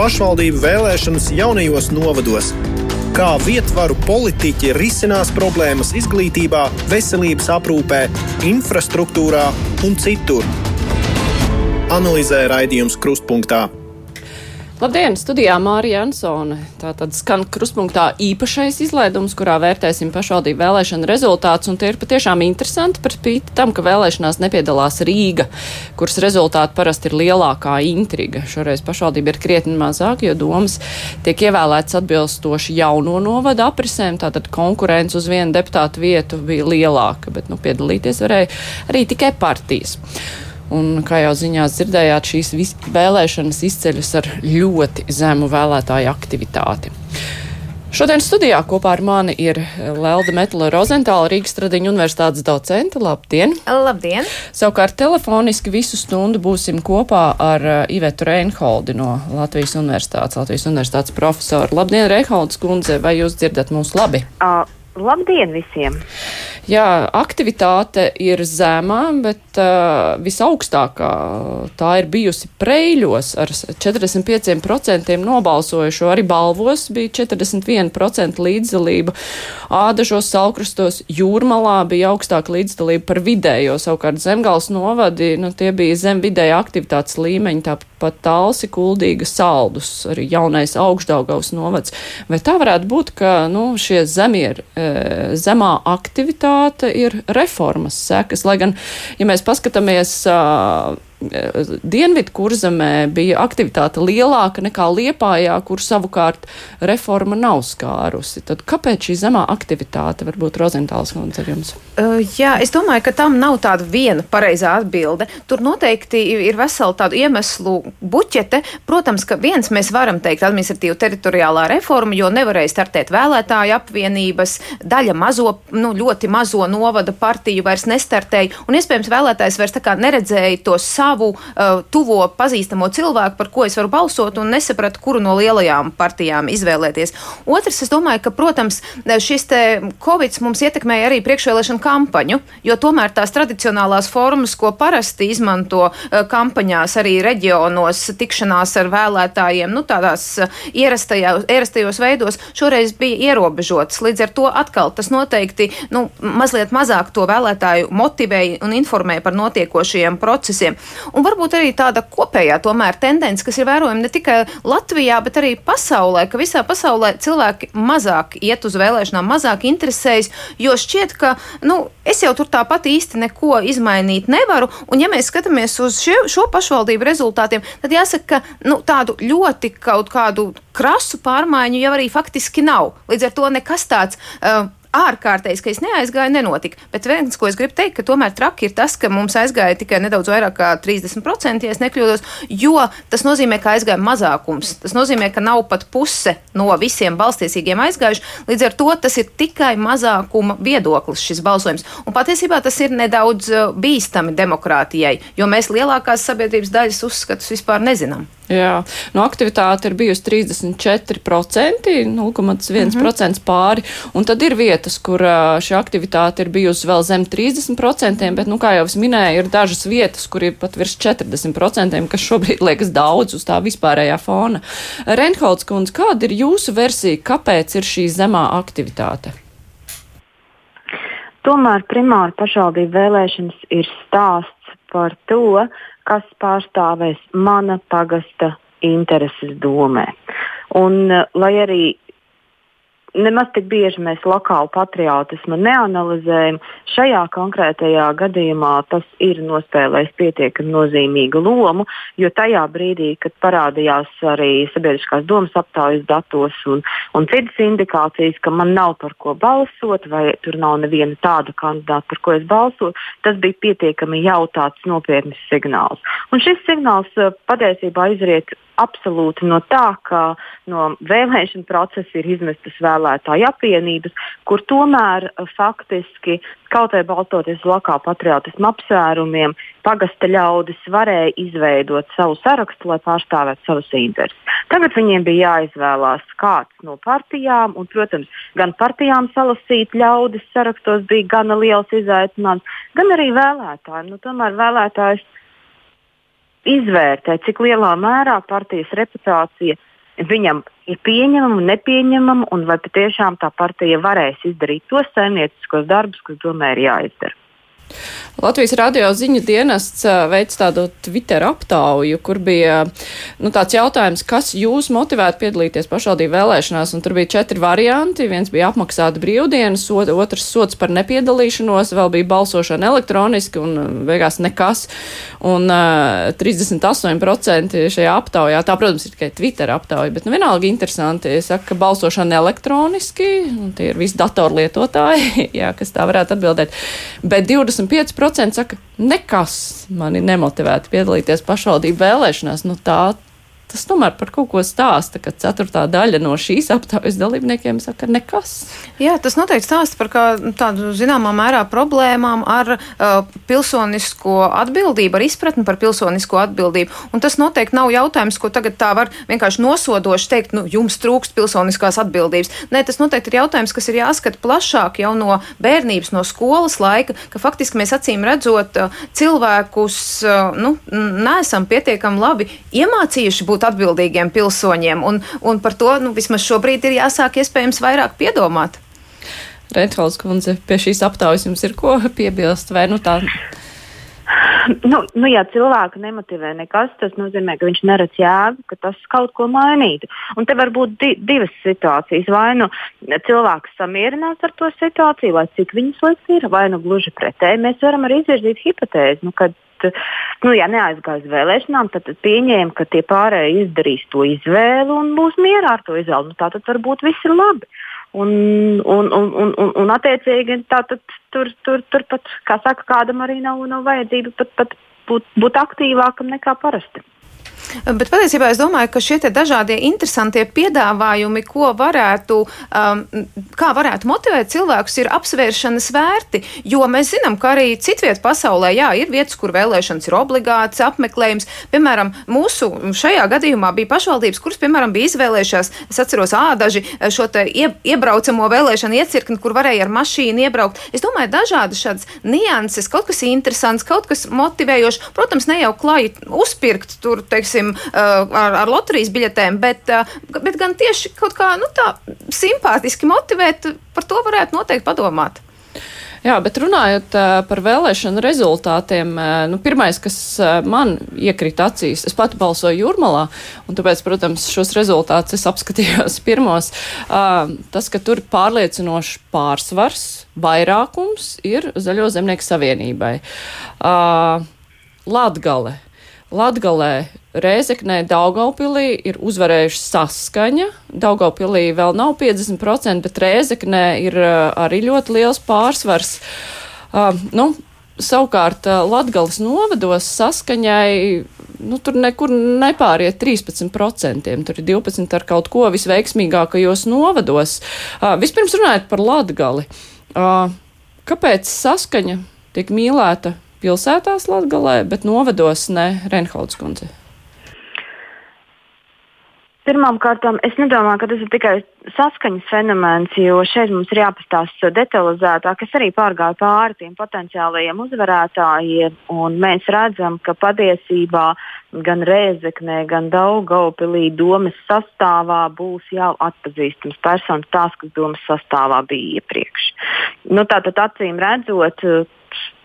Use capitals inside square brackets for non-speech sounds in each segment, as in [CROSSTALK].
pašvaldību vēlēšanas jaunajos novados. Kā vietvaru politiķi risinās problēmas izglītībā, veselības aprūpē, infrastruktūrā un citur. Analizē raidījums Krustpunktā. Labdien, studijā Mārija Ansone. Tātad skan kruspunktā īpašais izlaidums, kurā vērtēsim pašvaldību vēlēšanu rezultātus, un tie ir patiešām interesanti par spīti tam, ka vēlēšanās nepiedalās Rīga, kuras rezultāti parasti ir lielākā intriga. Šoreiz pašvaldība ir krietni mazāk, jo domas tiek ievēlētas atbilstoši jauno novadu aprisēm, tātad konkurence uz vienu deputātu vietu bija lielāka, bet, nu, piedalīties varēja arī tikai partijas. Un, kā jau ziņās dzirdējāt, šīs vēlēšanas izceļas ar ļoti zemu vēlētāju aktivitāti. Šodien studijā kopā ar mani ir Lelda Metla Rozentāla, Rīgas Tradiņu universitātes docente. Labdien! Labdien! Savukārt telefoniski visu stundu būsim kopā ar uh, Ivetu Reinholdi no Latvijas universitātes, Latvijas universitātes profesoru. Labdien, Reinholds kundze, vai jūs dzirdat mūs labi? Uh, labdien visiem! Jā, aktivitāte ir zemā, bet uh, visaugstākā tā ir bijusi Preļos ar 45% nobalsojušo. Arī balvos bija 41% līdzdalība. Ādažos, Salkrustos, Jūrmalā bija augstāka līdzdalība par vidējo. Savukārt Zemgals novadi, nu, tie bija zem vidēja aktivitātes līmeņa, tāpat Talsi, Kuldīga, Saldus, arī jaunais augšdaugavs novads. Vai tā varētu būt, ka, nu, šie zemie, e, zemā aktivitāte ir reformas sekas. Lai gan, ja mēs paskatāmies Dienvidu kurzemē bija aktivitāte lielāka nekā Liepājā, kur savukārt reforma nav skārusi. Tad kāpēc šī zemā aktivitāte varbūt Rozentāls kundze ar jums? Uh, jā, es domāju, ka tam nav tāda viena pareizā atbilde. Tur noteikti ir vesela tādu iemeslu buķete. Protams, ka viens mēs varam teikt administratīva teritoriālā reforma, jo nevarēja startēt vēlētāju apvienības, daļa mazo, nu, ļoti mazo novada partiju vairs nestartēja, un iespējams vēlētājs vairs tā kā neredzēja to savu savu uh, tuvo pazīstamo cilvēku, par ko es varu balsot, un nesapratu, kuru no lielajām partijām izvēlēties. Otrs, es domāju, ka, protams, šis Covid mums ietekmēja arī priekšvēlēšanu kampaņu, jo tomēr tās tradicionālās formas, ko parasti izmanto uh, kampaņās arī reģionos, tikšanās ar vēlētājiem, nu, tādās ierastajos, ierastajos veidos, šoreiz bija ierobežotas. Līdz ar to atkal tas noteikti nu, mazliet mazāk to vēlētāju motivēja un informēja par notiekošajiem procesiem. Un varbūt arī tāda kopējā tomēr tendence, kas ir vērojama ne tikai Latvijā, bet arī pasaulē, ka visā pasaulē cilvēki mazāk iet uz vēlēšanām, mazāk interesējas, jo šķiet, ka, nu, es jau tur tāpat īsti neko izmainīt nevaru, un ja mēs skatāmies uz šo, šo pašvaldību rezultātiem, tad jāsaka, ka, nu, tādu ļoti kaut kādu krasu pārmaiņu jau arī faktiski nav. Līdz ar to nekas tāds. Uh, ārkārtējs, ka es neaizgāju, nenotika. Bet viens, ko es gribu teikt, ka tomēr traki ir tas, ka mums aizgāja tikai nedaudz vairāk kā 30%, ja nekļūdos, jo tas nozīmē, ka aizgāja mazākums. Tas nozīmē, ka nav pat puse no visiem balstiesīgiem aizgājuši. Līdz ar to tas ir tikai mazākuma viedoklis, šis balsojums. Un patiesībā tas ir nedaudz uh, bīstami demokrātijai, jo mēs lielākās sabiedrības daļas uzskatus vispār nezinām. Jā, no aktivitāte ir bijusi 34%, 0,1% mm -hmm. pāri, un tad ir vietas, kur šī aktivitāte ir bijusi vēl zem 30%, bet, nu, kā jau es minēju, ir dažas vietas, kur ir pat virs 40%, kas šobrīd liekas daudz uz tā vispārējā fona. Renholds kundze, kāda ir jūsu versija, kāpēc ir šī zemā aktivitāte? Tomēr primāri pašvaldību vēlēšanas ir stāsts par to, kas pārstāvēs mana pagasta intereses domē. Un, eh, lai arī nemaz tik bieži mēs lokālu patriotismu neanalizējam. Šajā konkrētajā gadījumā tas ir nospēlējis pietiekami nozīmīgu lomu, jo tajā brīdī, kad parādījās arī sabiedriskās domas aptaujas datos un, un citas indikācijas, ka man nav par ko balsot, vai tur nav neviena tāda kandidāta, par ko es balsotu, tas bija pietiekami jautāts nopietns signāls. Un šis signāls eh, patiesībā izriet absolūti no tā, ka no vēlēšana procesa ir izmestas vēlētāju apvienības, kur tomēr eh, faktiski kaut vai balstoties lokālu patriotismu apsvērumiem, pagasta ļaudis varēja izveidot savu sarakstu, lai pārstāvētu savas intereses. Tagad viņiem bija jāizvēlās kāds no partijām, un, protams, gan partijām salasīt ļaudis sarakstos bija gana liels izaicinājums, gan arī vēlētājiem. Nu, tomēr vēlētājs izvērtē, cik lielā mērā partijas reputācija viņam ir pieņemama, nepieņemama, un vai patiešām tā partija varēs izdarīt tos saimnieciskos darbus, kas domē ir jāizdara. Latvijas radio ziņu dienests veids tādu Twitter aptauju, kur bija nu, tāds jautājums, kas jūs motivētu piedalīties pašvaldību vēlēšanās, un tur bija četri varianti. Viens bija apmaksāta brīvdienas, otrs sots par nepiedalīšanos, vēl bija balsošana elektroniski un beigās nekas. Un uh, 38% šajā aptaujā, tā, protams, ir tikai Twitter aptauja, bet nu, vienalga interesanti, saka, ka balsošana elektroniski, tie ir visi datorlietotāji, [LAUGHS] jā, kas tā varētu atbildēt. Bet 25% 10% saka, nekas mani nemotivētu piedalīties pašvaldību vēlēšanās. Nu, tā tas tomēr par kaut ko stāsta, ka ceturtā daļa no šīs aptaujas dalībniekiem saka nekas. Jā, tas noteikti stāsta par kā, tādu zināmā mērā problēmām ar uh, pilsonisko atbildību, ar izpratni par pilsonisko atbildību. Un tas noteikti nav jautājums, ko tagad tā var vienkārši nosodoši teikt, nu, jums trūkst pilsoniskās atbildības. Nē, tas noteikti ir jautājums, kas ir jāskata plašāk jau no bērnības, no skolas laika, ka faktiski mēs acīm redzot uh, cilvēkus, uh, nu, neesam pietiekami labi iemācījuši būt būt atbildīgiem pilsoņiem. Un, un par to nu, vismaz šobrīd ir jāsāk iespējams vairāk piedomāt. Rētvalds kundze, pie šīs aptaujas jums ir ko piebilst vai nu tā? Nu, nu, ja cilvēku nemotivē nekas, tas nozīmē, ka viņš neredz jēgu, ka tas kaut ko mainītu. Un te var būt di divas situācijas. Vai nu cilvēks samierinās ar to situāciju, lai cik viņas liekas ir, vai nu gluži pretēji. Mēs varam arī izvirzīt hipotēzi, nu, kad nu, ja neaizgāja uz vēlēšanām, tad, tad pieņēma, ka tie pārējie izdarīs to izvēli un būs mierā ar to izvēli. Nu, tā tad varbūt viss ir labi. Un, un, un, un, un, un attiecīgi tātad, tur, tur, tur pat, kā saka, kādam arī nav, nav vajadzība pat, pat būt, būt aktīvākam nekā parasti. Bet patiesībā es domāju, ka šie dažādie interesantie piedāvājumi, ko varētu, um, kā varētu motivēt cilvēkus, ir apsvēršanas vērti. Jo mēs zinām, ka arī citviet pasaulē, jā, ir vietas, kur vēlēšanas ir obligāts apmeklējums. Piemēram, mūsu šajā gadījumā bija pašvaldības, kuras, piemēram, bija izvēlējušās, es atceros, ādaži šo te ie, iebraucamo vēlēšanu iecirkni, kur varēja ar mašīnu iebraukt. Es domāju, dažādas šādas nianses, kaut kas interesants, kaut kas motivējošs. Protams, ne jau klāji uzpirkt tur, teiksim, teiksim, uh, ar, ar loterijas biļetēm, bet, uh, bet gan tieši kaut kā nu, tā simpātiski motivēt, par to varētu noteikti padomāt. Jā, bet runājot uh, par vēlēšanu rezultātiem, nu, pirmais, kas man iekrita acīs, es pati balsoju jūrmalā, un tāpēc, protams, šos rezultātus es apskatījos [LAUGHS] pirmos. Tas, ka tur pārliecinošs pārsvars, vairākums ir Zaļo zemnieku savienībai. Latgale Latgalē, Rēzeknē, Daugaupilī ir uzvarējuši saskaņa. Daugaupilī vēl nav 50%, bet Rēzeknē ir arī ļoti liels pārsvars. Uh, nu, savukārt Latgales novados saskaņai, nu, tur nekur nepāriet 13%, tur ir 12 ar kaut ko visveiksmīgākajos novados. Uh, vispirms runājot par Latgali. Uh, kāpēc saskaņa tiek mīlēta pilsētās Latgalē, bet novados ne Renholds kundze? Pirmkārt, es nedomāju, ka tas ir tikai saskaņas fenomens, jo šeit mums ir jāpastāsta detalizētāk. Es arī pārgāju pāri tiem potenciālajiem uzvarētājiem, un mēs redzam, ka patiesībā gan Rēzeknē, gan Daugaupilī domas sastāvā būs jau atpazīstams personas, tās, kas domas sastāvā bija iepriekš. Nu, tātad acīm redzot,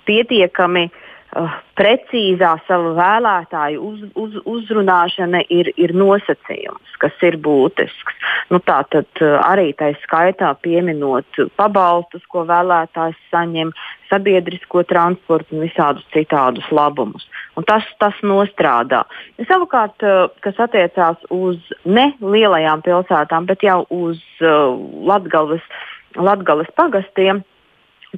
pietiekami uh, precīzā savu vēlētāju uz, uz, uzrunāšana ir, ir nosacījums, kas ir būtisks. Nu, tā tad uh, arī tā skaitā pieminot pabalstus, ko vēlētājs saņem, sabiedrisko transportu un visādus citādus labumus. Un tas, tas nostrādā. Savukārt, uh, kas attiecās uz ne lielajām pilsētām, bet jau uz uh, Latgales, Latgales pagastiem,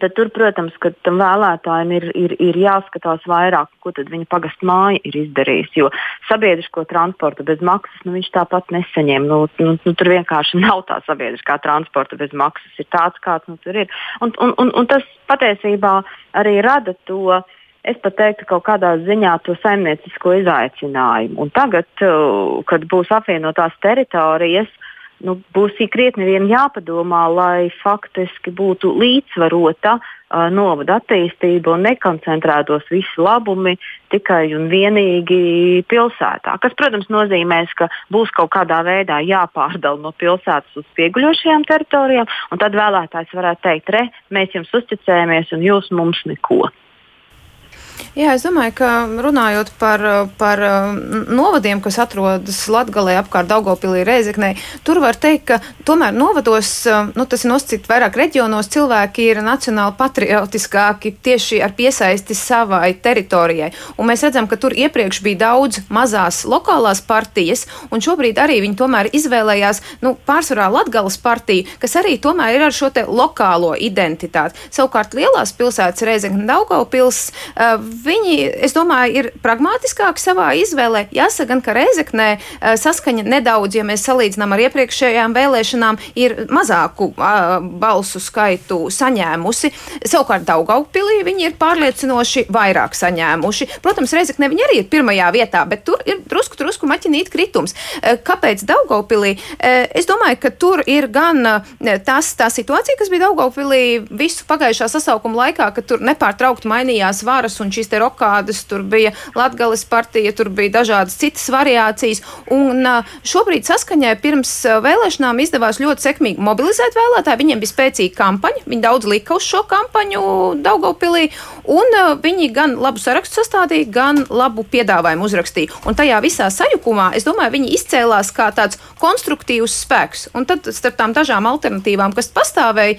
Tad tur, protams, ka tam vēlētājiem ir, ir, ir jāskatās vairāk, ko viņa pagastu māja ir izdarījusi. Jo sabiedrisko transportu bez maksas nu, viņš tāpat nesaņem. Nu, nu, nu, tur vienkārši [LAUGHS] nav tā sabiedriskā transporta bez maksas. Ir tāds, kāds nu, tur ir. Un, un, un, un tas patiesībā arī rada to. Es pat teiktu, ka kaut kādā ziņā to saimniecisko izaicinājumu. Un tagad, uh, kad būs apvienotās teritorijas, nu, būs krietni vien jāpadomā, lai faktiski būtu līdzsvarota uh, novada attīstība un nekoncentrētos visi labumi tikai un vienīgi pilsētā. Kas, protams, nozīmēs, ka būs kaut kādā veidā jāpārdala no pilsētas uz pieguļošajām teritorijām, un tad vēlētājs varētu teikt, re, mēs jums uzticējamies un jūs mums neko. Jā, es domāju, ka runājot par, par novadiem, kas atrodas Latgalē apkārt Daugopilī Reizeknē, tur var teikt, ka tomēr novados, nu, tas ir nosacīt vairāk reģionos, cilvēki ir nacionāli patriotiskāki tieši ar piesaisti savai teritorijai. Un mēs redzam, ka tur iepriekš bija daudz mazās lokālās partijas, un šobrīd arī viņi tomēr izvēlējās, nu, pārsvarā Latgales partiju, kas arī tomēr ir ar šo te lokālo identitāti. Savukārt lielās pilsētas Reizekne Daugopils, uh, viņi, es domāju, ir pragmātiskāki savā izvēlē. Jāsaka, gan, ka Reizeknē eh, saskaņa nedaudz, ja mēs salīdzinām ar iepriekšējām vēlēšanām, ir mazāku uh, balsu skaitu saņēmusi. Savukārt Daugaupilī viņi ir pārliecinoši vairāk saņēmuši. Protams, Reizeknē viņi arī ir pirmajā vietā, bet tur ir drusku, drusku maķinīt kritums. Kāpēc Daugaupilī? Es domāju, ka tur ir gan tas, tā situācija, kas bija Daugaupilī visu pagājušā sasaukuma laikā, ka tur nepārtraukti mainījās varas un šīs te rokādas, tur bija Latgales partija, tur bija dažādas citas variācijas. Un šobrīd saskaņai pirms vēlēšanām izdevās ļoti sekmīgi mobilizēt vēlētāju. Viņiem bija spēcīga kampaņa, viņi daudz lika uz šo kampaņu Daugopilī, un viņi gan labu sarakstu sastādīja, gan labu piedāvājumu uzrakstīja. Un tajā visā sajukumā, es domāju, viņi izcēlās kā tāds konstruktīvs spēks. Un tad starp tām dažām alternatīvām, kas pastāvēja,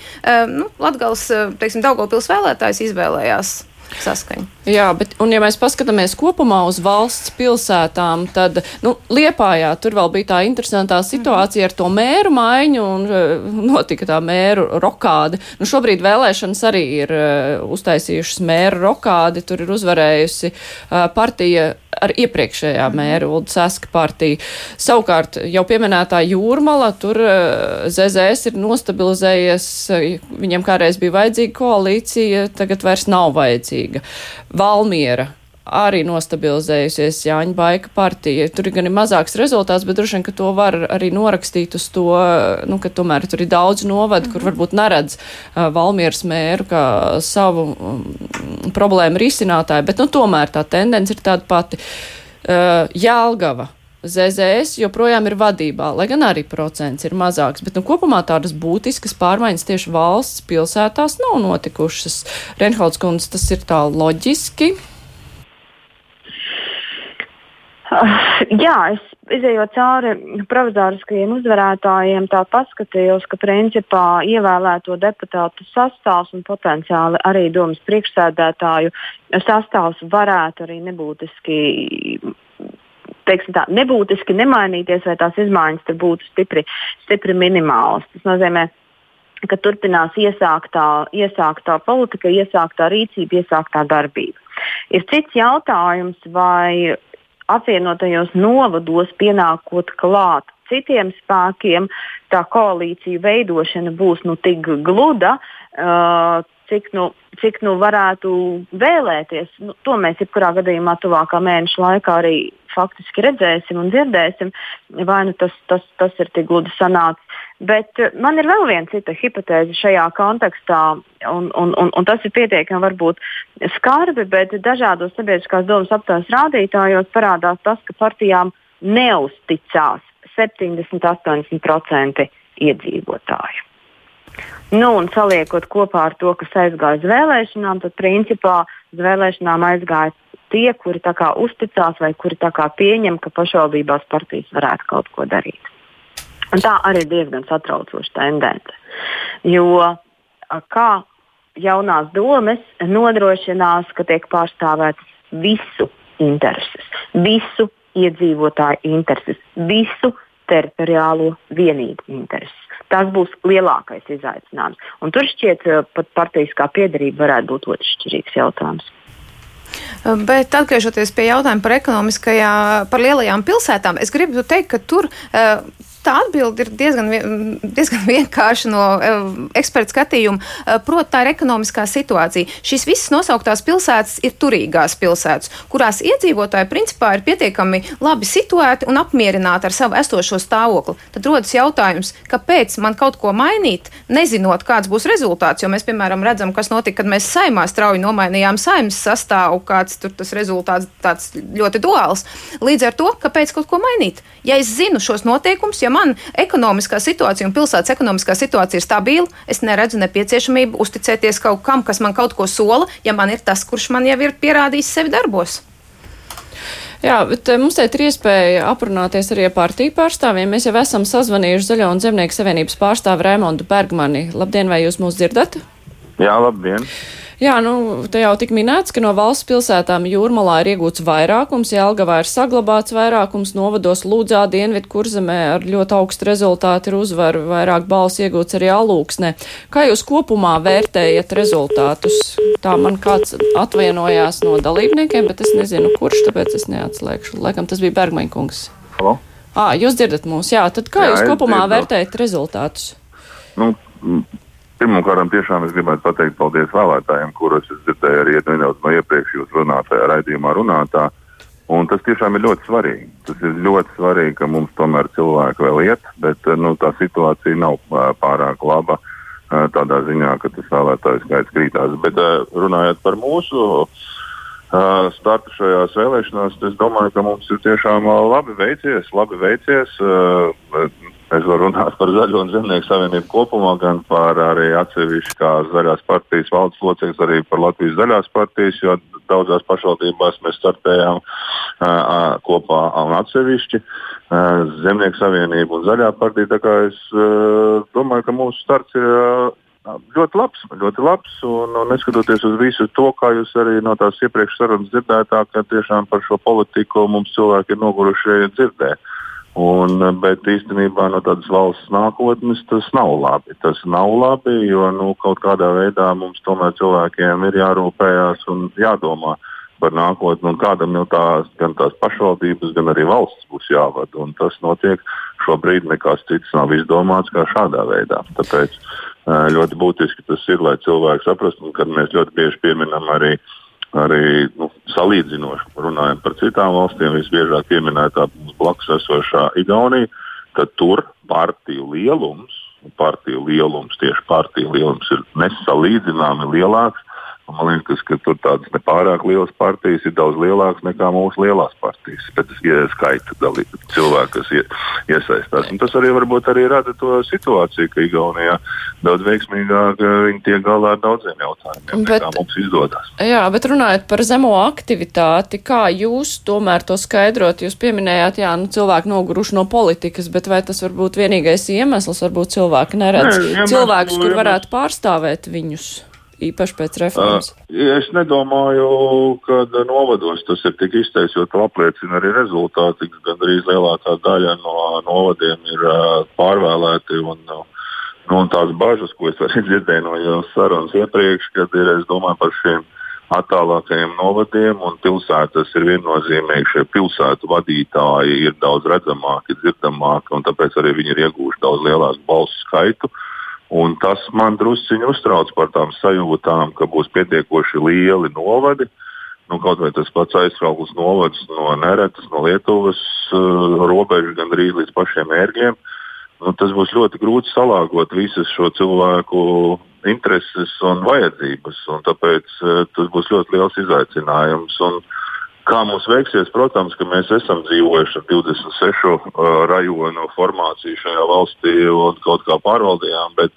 nu, Latgales, teiksim, Daugopils vēlētājs izvēlējās saskaņu. Jā, bet, un ja mēs paskatāmies kopumā uz valsts pilsētām, tad, nu, Liepājā tur vēl bija tā interesantā situācija ar to mēru maiņu un uh, notika tā mēru rokāde. Nu, šobrīd vēlēšanas arī ir uh, uztaisījušas mēru rokādi, tur ir uzvarējusi uh, partija ar iepriekšējā mhm. mēru Ulda Saska partiju. Savukārt, jau pieminētā jūrmala, tur ZZS ir nostabilizējies, viņiem kādreiz bija vajadzīga koalīcija, tagad vairs nav vajadzīga. Valmiera arī nostabilizējusies Jāņa Baika partija. Tur ir gan ir mazāks rezultāts, bet droši vien, ka to var arī norakstīt uz to, nu, ka tomēr tur ir daudz novadu, mm -hmm. kur mhm. varbūt neredz uh, Valmieras mēru kā savu um, problēmu risinātāju, bet, nu, tomēr tā tendence ir tāda pati. Uh, Jālgava. ZZS joprojām ir vadībā, lai gan arī procents ir mazāks, bet nu, kopumā tādas būtiskas pārmaiņas tieši valsts pilsētās nav notikušas. Renholds kundze, tas ir tā loģiski. Uh, jā, es izējot cauri provizoriskajiem uzvarētājiem, tā paskatījos, ka principā ievēlēto deputātu sastāvs un potenciāli arī domas priekšsēdētāju sastāvs varētu arī nebūtiski. Tā, nebūtiski nemainīties, vai tās izmaiņas būtu stipri, stipri minimālas. Tas nozīmē, ka turpinās iesāktā, iesāktā politika, iesāktā rīcība, iesāktā darbība. Ir cits jautājums, vai apvienotajos novados pienākot klāt citiem spēkiem, tā koalīcija veidošana būs nu, tik gluda, uh, cik, nu, cik nu varētu vēlēties. Nu, to mēs jebkurā gadījumā tuvākā mēneša laikā arī faktiski redzēsim un dzirdēsim, vai nu tas, tas, tas ir tik gludi sanācis. Bet eh, man ir vēl viena cita hipotēze šajā kontekstā, un, un, un, un tas ir pietiekami varbūt skarbi, bet dažādos sabiedriskās domas aptaujas rādītājos parādās tas, ka partijām neusticās 70-80% iedzīvotāju. Nu, un saliekot kopā ar to, kas aizgāja uz vēlēšanām, tad principā uz vēlēšanām aizgāja tie, kuri uzticās vai kuri pieņem, ka pašvaldībās partijas varētu kaut ko darīt. Un tā arī ir diezgan satraucoša tendence. Jo kā jaunās domas nodrošinās, ka tiek pārstāvētas visu intereses, visu iedzīvotāju intereses, visu teritoriālo vienību intereses. Tas būs lielākais izaicinājums. Un tur šķiet, pat partijas kā piedarība varētu būt otršķirīgs jautājums. Bet atgriežoties pie jautājuma par ekonomiskajām, par lielajām pilsētām, es gribu teikt, ka tur tā atbilde ir diezgan, diezgan [LAUGHS] vienkārša no eksperta skatījuma. Proti, tā ir ekonomiskā situācija. Šīs visas nosauktās pilsētas ir turīgās pilsētas, kurās iedzīvotāji principā ir pietiekami labi situēti un apmierināti ar savu esošo stāvokli. Tad rodas jautājums, kāpēc man kaut ko mainīt, nezinot, kāds būs rezultāts. Jo mēs, piemēram, redzam, kas notika, kad mēs saimā strauji nomainījām saimnes sastāvu, kāds tur tas rezultāts tāds ļoti duāls. Līdz ar to, kāpēc kaut ko mainīt? Ja es zinu šos noteikumus, ja man ekonomiskā situācija un pilsētas ekonomiskā situācija ir stabila, es neredzu nepieciešamību uzticēties kaut kam, kas man kaut ko sola, ja man ir tas, kurš man jau ir pierādījis sevi darbos. Jā, bet eh, mums šeit ir iespēja aprunāties arī ar partiju pārstāvjiem. Mēs jau esam sazvanījuši Zaļo un Zemnieku savienības pārstāvu Raimondu Bergmani. Labdien, vai jūs mūs dzirdat? Jā, labdien! Jā, nu, te jau tik minēts, ka no valsts pilsētām jūrmalā ir iegūts vairākums, Jelgavā ir saglabāts vairākums, novados Lūdzā, Dienvidu kurzemē ar ļoti augstu rezultātu ir uzvaru, vairāk balss iegūts arī alūksnē. Kā jūs kopumā vērtējat rezultātus? Tā man kāds atvainojās no dalībniekiem, bet es nezinu, kurš, tāpēc es neatslēgšu. Laikam tas bija Bergmaņkungs. Halo? Ā, jūs dzirdat mūs, jā, tad kā Jā, jūs kopumā dzirdu. vērtējat rezultātus? Nu, Pirmkārt, tiešām es gribētu pateikt paldies vēlētājiem, kurus es dzirdēju arī nedaudz no iepriekš jūs runātajā raidījumā runātā. Un tas tiešām ir ļoti svarīgi. Tas ir ļoti svarīgi, ka mums tomēr cilvēki vēl iet, bet nu, tā situācija nav ā, pārāk laba ā, tādā ziņā, ka tas vēlētājs skaits krītās. Bet runājot par mūsu startu šajās vēlēšanās, es domāju, ka mums ir tiešām labi veicies. Labi veicies Es varu runāt par Zaļo un Zemnieku savienību kopumā, gan par arī atsevišķu kā zaļās partijas valdes locekļus, arī par Latvijas zaļās partijas, jo daudzās pašvaldībās mēs startējām uh, kopā un atsevišķi. Uh, Zemnieku savienība un Zaļā partija. Tā kā es uh, domāju, ka mūsu starts ir uh, ļoti labs, ļoti labs un, un neskatoties uz visu to, kā jūs arī no tās iepriekš sarunas dzirdējāt, ka tiešām par šo politiku mums cilvēki ir noguruši dzirdēt. Un, bet īstenībā no tādas valsts nākotnes tas nav labi. Tas nav labi, jo nu, kaut kādā veidā mums tomēr cilvēkiem ir jārūpējas un jādomā par nākotni. Un kādam jau tās, gan tās pašvaldības, gan arī valsts būs jāvada. Un tas notiek šobrīd nekas cits nav izdomāts kā šādā veidā. Tāpēc ļoti būtiski tas ir, lai cilvēki saprastu, ka mēs ļoti bieži pieminam arī uh, arī nu, salīdzinoši runājot par citām valstīm, visbiežāk pieminētā blakus esošā Igaunija, tad tur partiju lielums, partiju lielums, tieši partiju lielums ir nesalīdzināmi lielāks Man liekas, ka tur tādas nepārāk lielas partijas ir daudz lielākas nekā mūsu lielās partijas. Pēc ja skaita dalība cilvēku, kas ie, iesaistās. Un tas arī varbūt arī rada to situāciju, ka Igaunijā daudz veiksmīgāk eh, viņi tiek galā ar daudziem jautājumiem, bet, nekā mums izdodas. Jā, bet runājot par zemo aktivitāti, kā jūs tomēr to skaidrot? Jūs pieminējāt, jā, nu, cilvēki noguruši no politikas, bet vai tas var būt vienīgais iemesls? Varbūt cilvēki neredz Nē, iemeslu- cilvēkus, kur varētu pārstāvēt viņus. Īpaši pēc reformas. Uh, es nedomāju, ka novados tas ir tik izteikts, jo to apliecina arī rezultāti. Gandrīz lielākā daļa no novadiem ir uh, pārvēlēti. Un, uh, nu, tās bažas, ko es arī [LAUGHS] dzirdēju no jūsu sarunas iepriekš, kad ir domāju par šiem attālākajiem novadiem un pilsētas ir viennozīmīgi. Šie pilsētu vadītāji ir daudz redzamāki, dzirdamāki, un tāpēc arī viņi ir iegūši daudz lielāku balsu skaitu. Un tas man drusciņi uztrauc par tām sajūtām, ka būs pietiekoši lieli novadi. Nu, kaut vai tas pats aizsprāglis novads no Neretas, no Lietuvas uh, robežas gandrīz līdz pašiem ērgļiem. Nu, tas būs ļoti grūti salāgot visas šo cilvēku intereses un vajadzības. Un tāpēc uh, tas būs ļoti liels izaicinājums. Un, Kā mums veiksies, protams, ka mēs esam dzīvojuši ar 26 uh, rajonu formāciju šajā valstī un kaut kā pārvaldījām, bet,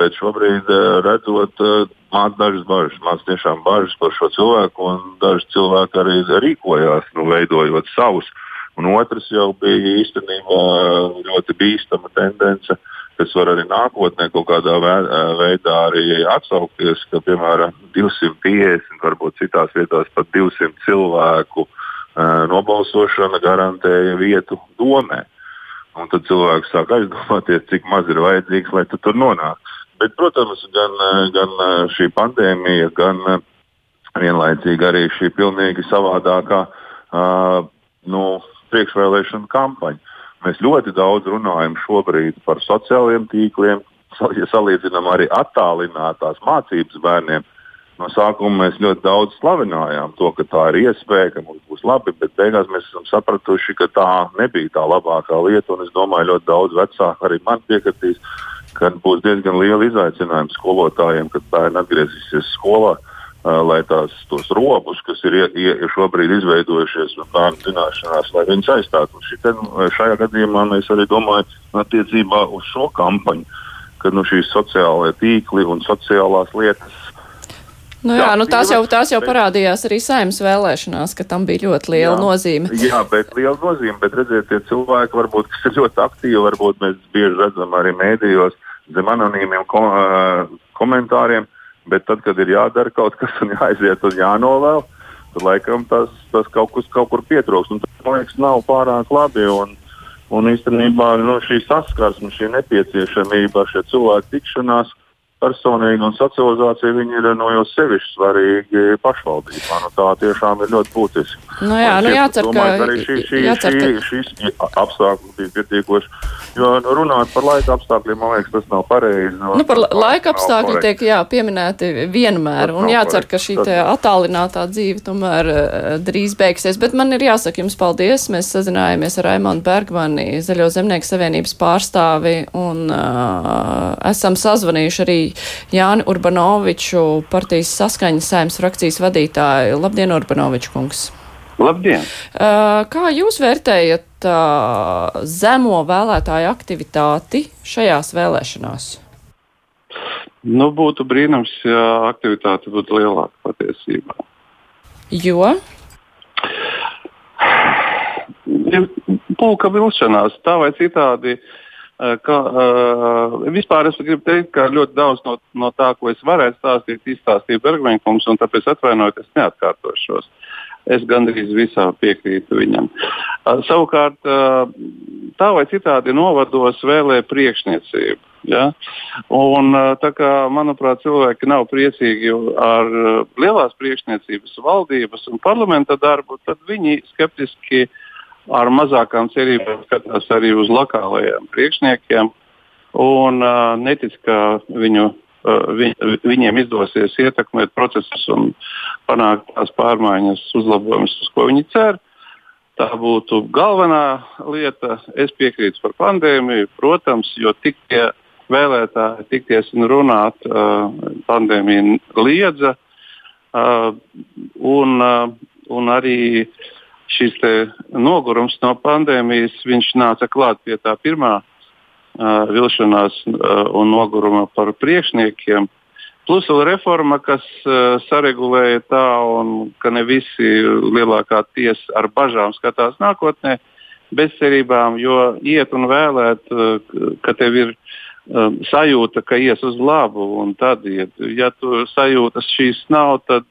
bet šobrīd uh, redzot, uh, māc dažas bažas, māc tiešām bažas par šo cilvēku, un daži cilvēki arī rīkojās, nu, veidojot savus. Un otrs jau bija īstenībā ļoti bīstama tendence, kas var arī nākotnē kaut kādā veidā arī atsaukties, ka piemēram 250, varbūt citās vietās pat 200 cilvēku nobalsošana garantēja vietu domē. Un tad cilvēks sāk aizdomāties, cik maz ir vajadzīgs, lai tu tur nonāktu. Bet, protams, gan, gan šī pandēmija, gan vienlaicīgi arī šī pilnīgi savādākā uh, nu, priekšvēlēšana kampaņa. Mēs ļoti daudz runājam šobrīd par sociālajiem tīkliem, ja salīdzinām arī attālinātās mācības bērniem. No sākuma mēs ļoti daudz slavinājām to, ka tā ir iespēja, ka mums būs labi, bet beigās mēs esam sapratuši, ka tā nebija tā labākā lieta. Es domāju, ļoti daudz vecāku arī man piekritīs, ka būs diezgan liela izaicinājuma skolotājiem, kad bērni atgriezīsies skolā. Uh, lai tās tos robus, kas ir, ir šobrīd izveidojušies un bērnu zināšanās, lai viņus aizstātu. Šitien, šajā gadījumā mēs arī domājam attiecībā uz šo kampaņu, ka nu, šīs sociālajie tīkli un sociālās lietas Nu jā, jā, nu tās jau, tās jau parādījās arī saimnes vēlēšanās, ka tam bija ļoti liela jā, nozīme. [LAUGHS] Jā, bet liela nozīme, bet redziet, tie cilvēki varbūt, kas ir ļoti aktīvi, varbūt mēs bieži redzam arī mēdījos zem anonīmiem ko, uh, komentāriem, bet tad, kad ir jādara kaut kas un jāaiziet un jānovēl, tad laikam tas, tas kaut, kus, kaut kur pietrūks. Un tas, man liekas, nav pārāk labi. Un, un īstenībā nu, šī saskarsme, šī nepieciešamība, šie cilvēku tikšanās personīgi un socializācija viņi ir no jau sevišķi svarīgi pašvaldībā. Nu, tā tiešām ir ļoti būtiski. Nu jā, nu jācer, ka arī šī, šī, jācer, šī, ka... šīs apstākļi bija pietiekoši. Jo nu, runāt par laika apstākļiem, man liekas, tas nav pareizi. No, nu, par laika apstākļi tiek jā, pieminēti vienmēr. Un jācer, ka šī attālinātā dzīve tomēr uh, drīz beigsies. Bet man ir jāsaka jums paldies. Mēs sazinājāmies ar Raimonu Bergmani, Zaļo zemnieku savienības pārstāvi, un uh, esam sazvanījuši arī Jāni Urbanoviču, partijas saskaņas sēmas frakcijas vadītāju. Labdien, Urbanoviču kungs! Labdien! Kā jūs vērtējat zemo vēlētāju aktivitāti šajās vēlēšanās? Nu, būtu brīnums, ja aktivitāte būtu lielāka patiesībā. Jo? Pulka vilšanās tā vai citādi ka, uh, vispār es gribu teikt, ka ļoti daudz no, no tā, ko es varēju stāstīt, izstāstīja Bergmaņkungs, un tāpēc atvainojos, es neatkārtošos. Es gandrīz visā piekrītu viņam. Uh, savukārt, uh, tā vai citādi novados vēlē priekšniecību. Ja? Un, kā, manuprāt, cilvēki nav priecīgi ar lielās priekšniecības valdības un parlamenta darbu, tad viņi skeptiski ar mazākām cerībām skatās arī uz lokālajiem priekšniekiem un uh, netic, ka viņu, uh, vi, viņiem izdosies ietekmēt procesus un panākt tās pārmaiņas, uzlabojumus, uz ko viņi cer. Tā būtu galvenā lieta. Es piekrītu par pandēmiju, protams, jo tik tie vēlētāji tikties un runāt, uh, pandēmija liedza. Uh, un, uh, un arī uh, šis nogurums no pandēmijas nāca klāt pie tā pirmā uh, vilšanās uh, un noguruma par priekšniekiem. Plus vēl reforma, kas uh, saregulēja tā, un ka ne visi lielākā tiesa ar bažām skatās nākotnē, bez cerībām, jo iet un vēlēt, uh, ka tev ir uh, sajūta, ka ies uz labu, un tad iet. Ja tu sajūtas šīs nav, tad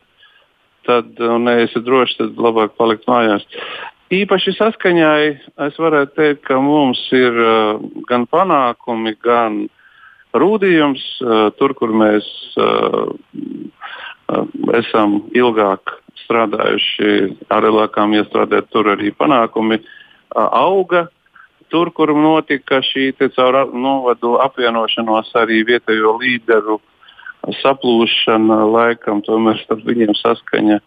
tad neesi drošs, tad labāk palikt mājās. Īpaši saskaņai es varētu teikt, ka mums ir uh, gan panākumi, gan rūdījums, uh, tur, kur mēs uh, esam ilgāk strādājuši, ar lielākām iestrādēt, tur arī panākumi auga. Tur, kur notika šī caur novadu apvienošanos arī vietējo līderu saplūšana laikam tomēr starp viņiem saskaņa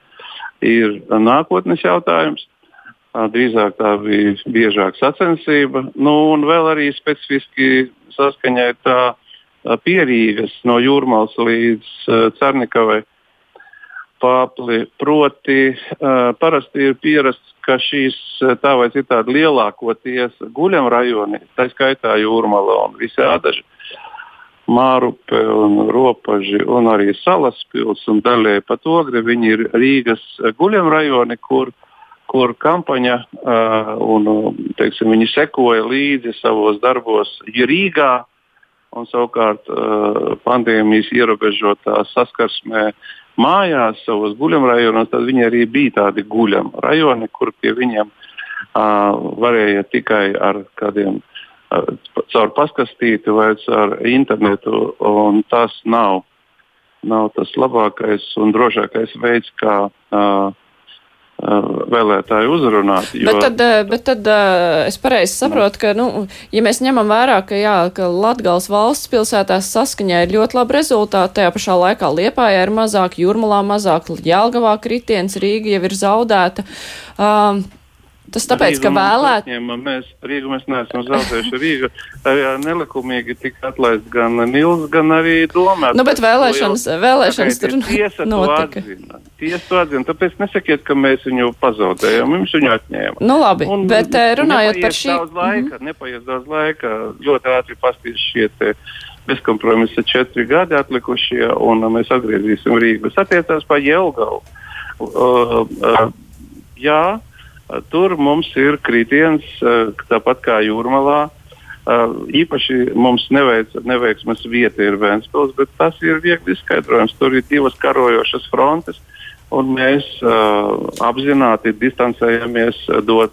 ir nākotnes jautājums. Drīzāk tā bija biežāk sacensība. Nu, un vēl arī specifiski saskaņai tā pierīgas no jūrmālas līdz uh, Cernikavai pāpli. Proti, uh, parasti ir pierasts, ka šīs tā vai citādi lielākoties guļam rajoni, tā skaitā jūrmala un visi ādaži, Mārupe un Ropaži un arī Salaspils un daļēji pat Ogri. Viņi ir Rīgas guļamrajoni, kur, kur kampaņa uh, un teiksim, viņi sekoja līdzi savos darbos Rīgā. Un savukārt uh, pandēmijas ierobežotā saskarsmē mājās, savos guļamrajonos, tad viņi arī bija tādi guļamrajoni, kur pie viņiem uh, varēja tikai ar kādiem caur paskastīti vai caur internetu. Tas nav, nav tas labākais un drošākais veids, kā uh, vēlētāju uzrunāt. Jo... Bet tad, bet tad es pareizi saprotu, ka, nu, ja mēs ņemam vērā, ka, jā, ka Latgals valsts pilsētās saskaņā ir ļoti labi rezultāti, tajā pašā laikā Liepājā ir mazāk, Jurmalā mazāk, Jelgavā kritiens, Rīga jau ir zaudēta. Um, Tas tāpēc, Rīgu ka vēlēt. Mēs Rīgu mēs neesam zaudējuši. Rīga arī nelikumīgi tika atlaist gan Nils, gan arī Domē. Nu, bet vēlēšanas, vēlēšanas tur tiesa notika. Atzina. Tiesa to atzina, tāpēc nesakiet, ka mēs viņu pazaudējām, mums viņu atņēma. Nu labi, un, bet eh, runājot par šī. Daudz laika, mm -hmm. Nepaies daudz laika, ļoti ātri pastīs šie te bezkompromisa četri gadi atlikušie, un mēs atgriezīsim Rīgu. Tas attiecās pa Jelgavu. Uh, uh, jā, Tur mums ir kritiens, eh, tāpat kā Jūrmalā. Eh, īpaši mums neveic, neveiksmes vieta ir Vēnspils, bet tas ir viegli izskaidrojams. Tur ir divas karojošas frontes, un mēs apzināti distancējamies dot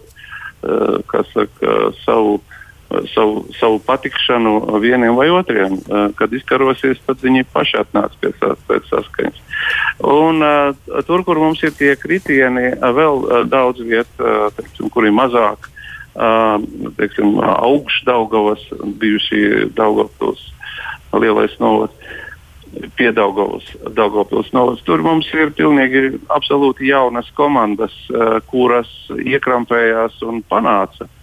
saka, savu savu, savu patikšanu vieniem vai otriem. Kad izkarosies, tad viņi paši atnāca pie pēc saskaņas. Un, uh, tur, kur mums ir tie kritieni, vēl uh, daudz vietu, uh, kur ir mazāk, teiksim, augšdaugavas, bijuši Daugavpils lielais novads. Piedaugavas, Daugavpils novads. Tur mums ir pilnīgi absolūti jaunas komandas, kuras iekrampējās un panāca uh,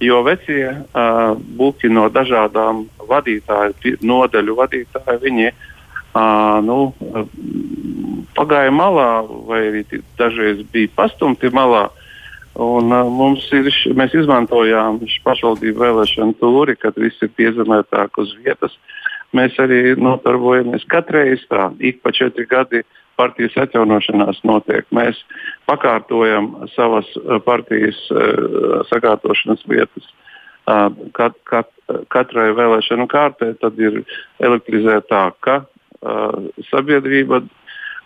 jo vecie uh, buki no dažādām vadītāju, nodaļu vadītāju, viņi uh, nu, pagāja malā vai arī dažreiz bija pastumti malā. Un, uh, mums ir, mēs izmantojām pašvaldību vēlēšanu tūri, kad viss ir piezemētāk uz vietas. Mēs arī notarbojamies katreiz tā, ik pa četri gadi uh, partijas atjaunošanās notiek. Mēs pakārtojam savas eh, partijas uh, sakārtošanas vietas. Uh, kat, kat, katrai vēlēšanu kārtē tad ir elektrizētāka sabiedrība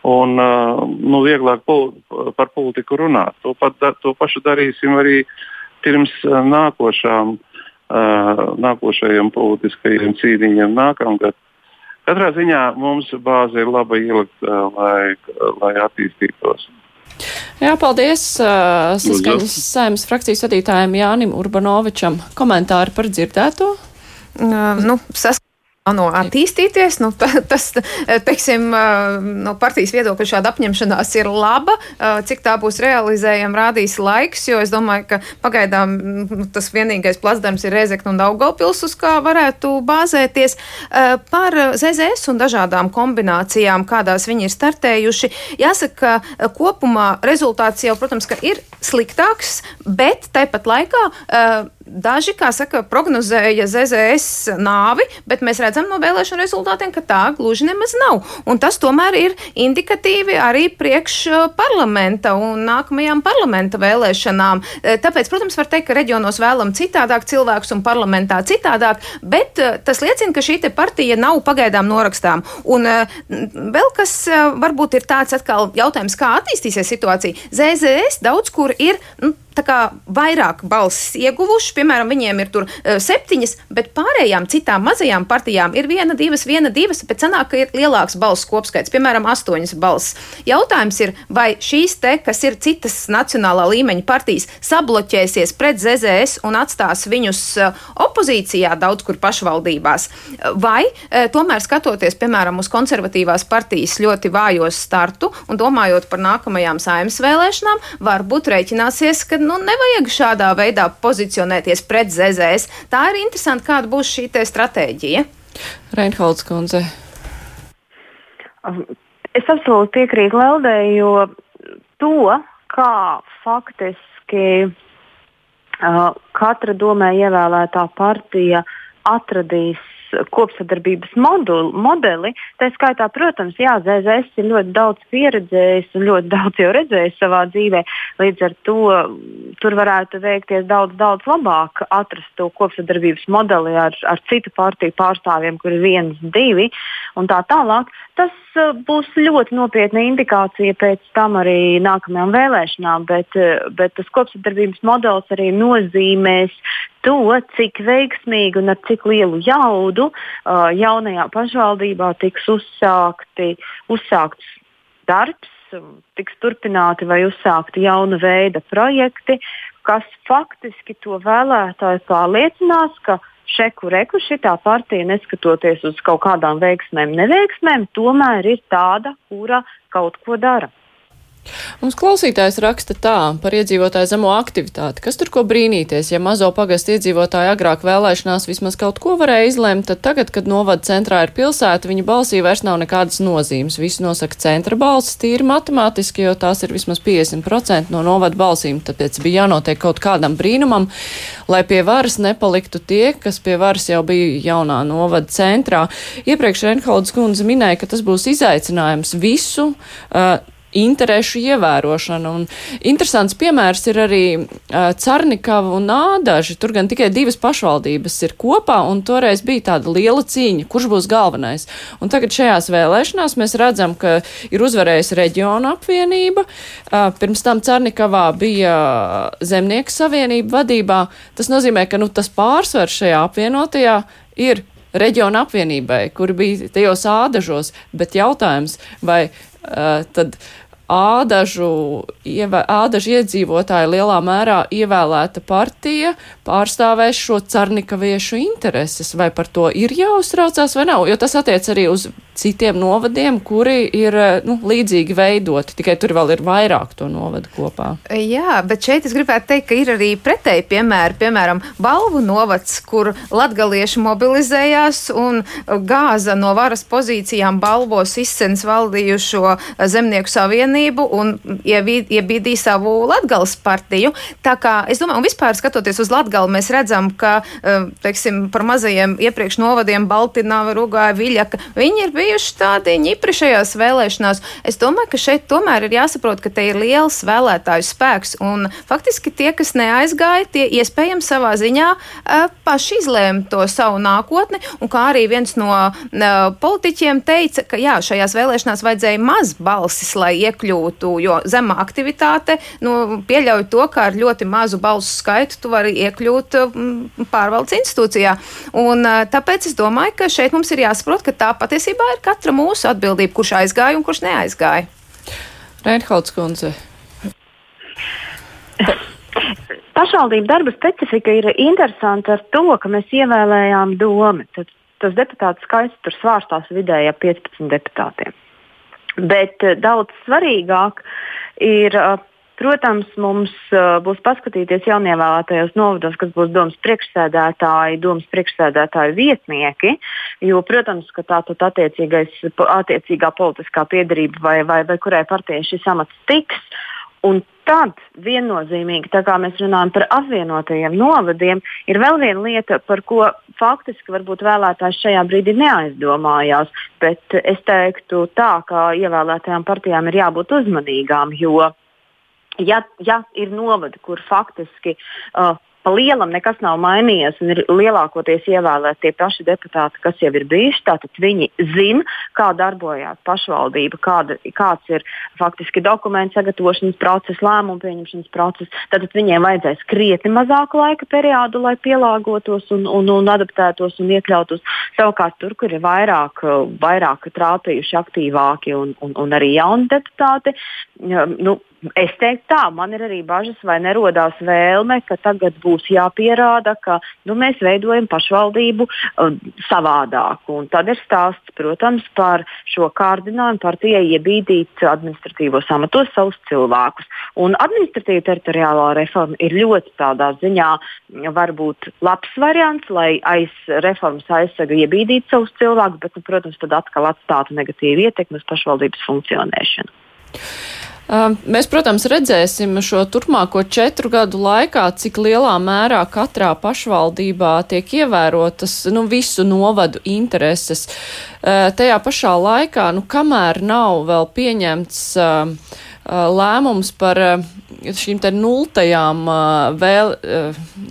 un uh, nu, vieglāk pol par politiku runāt. To, pat, to pašu darīsim arī pirms nākošām, uh, nākošajiem politiskajiem cīniņiem nākamgad. Katrā ziņā mums bāze ir laba ielikt, lai, lai attīstītos. Jā, paldies uh, saskaņas saimnes frakcijas vadītājiem Jānim Urbanovičam. Komentāri par dzirdēto? Uh, nu, sas plāno attīstīties. Nu, tas, teiksim, no partijas viedokļa šāda apņemšanās ir laba. Cik tā būs realizējama, rādīs laiks, jo es domāju, ka pagaidām nu, tas vienīgais plasdarbs ir Rezekna un Daugavpils, uz kā varētu bāzēties. Par ZZS un dažādām kombinācijām, kādās viņi ir startējuši, jāsaka, ka kopumā rezultāts jau, protams, ir sliktāks, bet tāpat laikā Daži, kā saka, prognozēja ZZS nāvi, bet mēs redzam no vēlēšanu rezultātiem, ka tā gluži nemaz nav. Un tas tomēr ir indikatīvi arī priekš uh, parlamenta un nākamajām parlamenta vēlēšanām. Uh, tāpēc, protams, var teikt, ka reģionos vēlam citādāk cilvēkus un parlamentā citādāk, bet uh, tas liecina, ka šī partija nav pagaidām norakstām. Un vēl kas varbūt ir tāds atkal jautājums, kā attīstīsies situācija. ZZS daudz kur ir. Nu, vairāk balsis ieguvuši. Piemēram, viņiem ir tur uh, septiņas, bet pārējām citām mazajām partijām ir viena, divas, viena, divas, bet sanāk, ka ir lielāks balsu kopskaits, piemēram, astoņas balsis. Jautājums ir, vai šīs te, kas ir citas nacionālā līmeņa partijas, sabloķēsies pret ZZS un atstās viņus uh, opozīcijā daudz kur pašvaldībās, vai uh, tomēr skatoties, piemēram, uz konservatīvās partijas ļoti vājos startu un domājot par nākamajām saimnes vēlēšanām, varbūt rēķināsies, ka nu, nevajag šādā veidā pozicionēties pret ZZS. Tā ir interesanti, kāda būs šī stratēģija. Reinholds kundze. Es absolūti piekrītu Leldei, jo to, kā faktiski uh, katra domē ievēlētā partija atradīs kopsadarbības moduli, modeli. Tā skaitā, protams, jā, ZZS ir ļoti daudz pieredzējis un ļoti [LAUGHS] daudz jau redzējis savā dzīvē. Līdz ar to tur varētu veikties daudz, daudz labāk atrast to kopsadarbības modeli ar, ar citu partiju pārstāvjiem, kur ir viens, divi un tā tālāk. Tas uh, būs ļoti nopietna indikācija pēc tam arī nākamajām vēlēšanām, bet, uh, bet tas kopsadarbības modelis arī nozīmēs to, cik veiksmīgi un ar cik lielu jaudu uh, jaunajā pašvaldībā tiks uzsākti, uzsākts darbs um, tiks turpināti vai uzsākti jauna veida projekti, kas faktiski to vēlētāju pārliecinās, ka šeku reku šitā partija, neskatoties uz kaut kādām veiksmēm, neveiksmēm, tomēr ir tāda, kura kaut ko dara. Mums klausītājs raksta tā par iedzīvotāju zemo aktivitāti. Kas tur ko brīnīties? Ja mazo pagastu iedzīvotāji agrāk vēlēšanās vismaz kaut ko varēja izlemt, tad tagad, kad novada centrā ir pilsēta, viņa balsī vairs nav nekādas nozīmes. Visu nosaka centra balss tīri matemātiski, jo tās ir vismaz 50% no novada balsīm. Tāpēc bija jānotiek kaut kādam brīnumam, lai pie varas nepaliktu tie, kas pie varas jau bija jaunā novada centrā. Iepriekš Renholds kundze minēja, ka tas būs izaicinājums visu. Uh, interešu ievērošana. Un interesants piemērs ir arī uh, Carnikava un Ādaži. Tur gan tikai divas pašvaldības ir kopā, un toreiz bija tāda liela cīņa, kurš būs galvenais. Un tagad šajās vēlēšanās mēs redzam, ka ir uzvarējusi reģiona apvienība. Uh, pirms tam Carnikavā bija Zemnieku savienība vadībā. Tas nozīmē, ka nu, tas pārsvars šajā apvienotajā ir reģiona apvienībai, kuri bija tajos ādažos, bet jautājums, vai tad ādažu, ādažu iedzīvotāju lielā mērā ievēlēta partija pārstāvēs šo carnikaviešu intereses, vai par to ir jāuztraucās vai nav, jo tas attiec arī uz citiem novadiem, kuri ir nu, līdzīgi veidoti, tikai tur vēl ir vairāk to novadu kopā. Jā, bet šeit es gribētu teikt, ka ir arī pretēji piemēri, piemēram, Balvu novads, kur latgalieši mobilizējās un gāza no varas pozīcijām balvos izcens valdījušo zemnieku savienību un iebīdīja savu latgales partiju. Tā kā es domāju, un vispār skatoties uz latgali, mēs redzam, ka, eh, teiksim, par mazajiem iepriekš novadiem Baltinava, Rugāja, Viļaka, viņi ir bijuši bijuši tādi ņipri šajās vēlēšanās. Es domāju, ka šeit tomēr ir jāsaprot, ka te ir liels vēlētāju spēks. Un faktiski tie, kas neaizgāja, tie iespējams savā ziņā paši izlēma to savu nākotni. Un kā arī viens no politiķiem teica, ka jā, šajās vēlēšanās vajadzēja maz balsis, lai iekļūtu, jo zema aktivitāte nu, pieļauj to, ka ar ļoti mazu balsu skaitu tu vari iekļūt pārvaldes institūcijā. Un, tāpēc es domāju, ka šeit mums ir jāsaprot, ka tā patiesībā ir ir katra mūsu atbildība, kurš aizgāja un kurš neaizgāja. Reinholds kundze. Pašvaldību darba specifika ir interesanta ar to, ka mēs ievēlējām domu. Tad tas deputātu skaits tur svārstās vidēji ap 15 deputātiem. Bet uh, daudz svarīgāk ir uh, Protams, mums uh, būs paskatīties jaunievēlētajos novados, kas būs domas priekšsēdētāji, domas priekšsēdētāju vietnieki, jo, protams, ka tā tad attiecīgā politiskā piedarība vai, vai, vai kurai partijai šis amats tiks. Un tad viennozīmīgi, tā kā mēs runājam par apvienotajiem novadiem, ir vēl viena lieta, par ko faktiski varbūt vēlētājs šajā brīdī neaizdomājās. Bet es teiktu tā, ka ievēlētajām partijām ir jābūt uzmanīgām, jo ja, ja ir novadi, kur faktiski uh, pa lielam nekas nav mainījies un ir lielākoties ievēlēti tie paši deputāti, kas jau ir bijuši. Tātad viņi zina, kā darbojās pašvaldība, kāda, kāds ir faktiski dokumentu sagatavošanas process, lēmumu pieņemšanas process. Tātad viņiem vajadzēs krietni mazāku laika periodu, lai pielāgotos un, un, un adaptētos un iekļautos. Savukārt tur, kur ir vairāk, vairāk trāpījuši aktīvāki un, un, un arī jauni deputāti, nu, Es teiktu, tā, man ir arī bažas, vai nerodās vēlme, ka tagad būs jāpierāda, ka nu, mēs veidojam pašvaldību uh, savādāk. Un tad ir stāsts, protams, par šo kārdinājumu partijai iebīdīt administratīvos amatos savus cilvēkus. Un administratīva teritoriālā reforma ir ļoti tādā ziņā varbūt labs variants, lai aiz reformas aizsarga iebīdītu savus cilvēkus, bet, nu, protams, tad atkal atstātu negatīvu ietekmi uz pašvaldības funkcionēšanu. Mēs, protams, redzēsim šo turpmāko četru gadu laikā, cik lielā mērā katrā pašvaldībā tiek ievērotas nu, visu novadu intereses. Tajā pašā laikā, nu, kamēr nav vēl pieņemts uh, lēmums par šīm te nultajām vēl,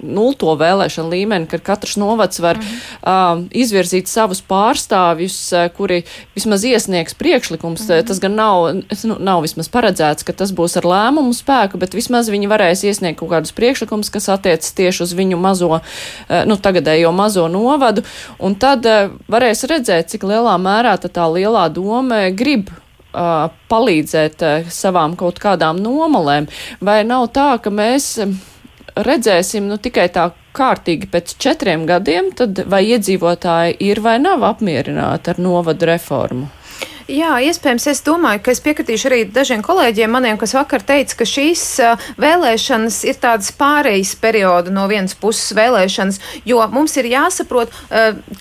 nulto vēlēšanu līmeni, kad katrs novads var mhm. izvirzīt savus pārstāvjus, kuri vismaz iesniegs priekšlikums. Mhm. Tas gan nav, nu, nav vismaz paredzēts, ka tas būs ar lēmumu spēku, bet vismaz viņi varēs iesniegt kaut kādus priekšlikumus, kas attiecas tieši uz viņu mazo, nu, tagadējo mazo novadu, un tad varēs redzēt, cik lielā mērā tā lielā doma grib uh, palīdzēt uh, savām kaut kādām nomalēm. Vai nav tā, ka mēs redzēsim nu, tikai tā kārtīgi pēc četriem gadiem, tad vai iedzīvotāji ir vai nav apmierināti ar novadu reformu? Jā, iespējams, es domāju, ka es piekritīšu arī dažiem kolēģiem maniem, kas vakar teica, ka šīs vēlēšanas ir tādas pārejas perioda no vienas puses vēlēšanas, jo mums ir jāsaprot,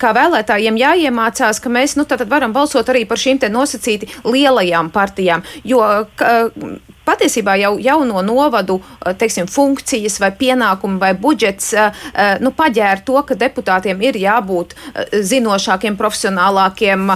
kā vēlētājiem jāiemācās, ka mēs, nu, tātad varam balsot arī par šīm te nosacīti lielajām partijām, jo patiesībā jau jauno novadu teiksim, funkcijas vai pienākumi vai budžets nu, paģēra to, ka deputātiem ir jābūt zinošākiem, profesionālākiem,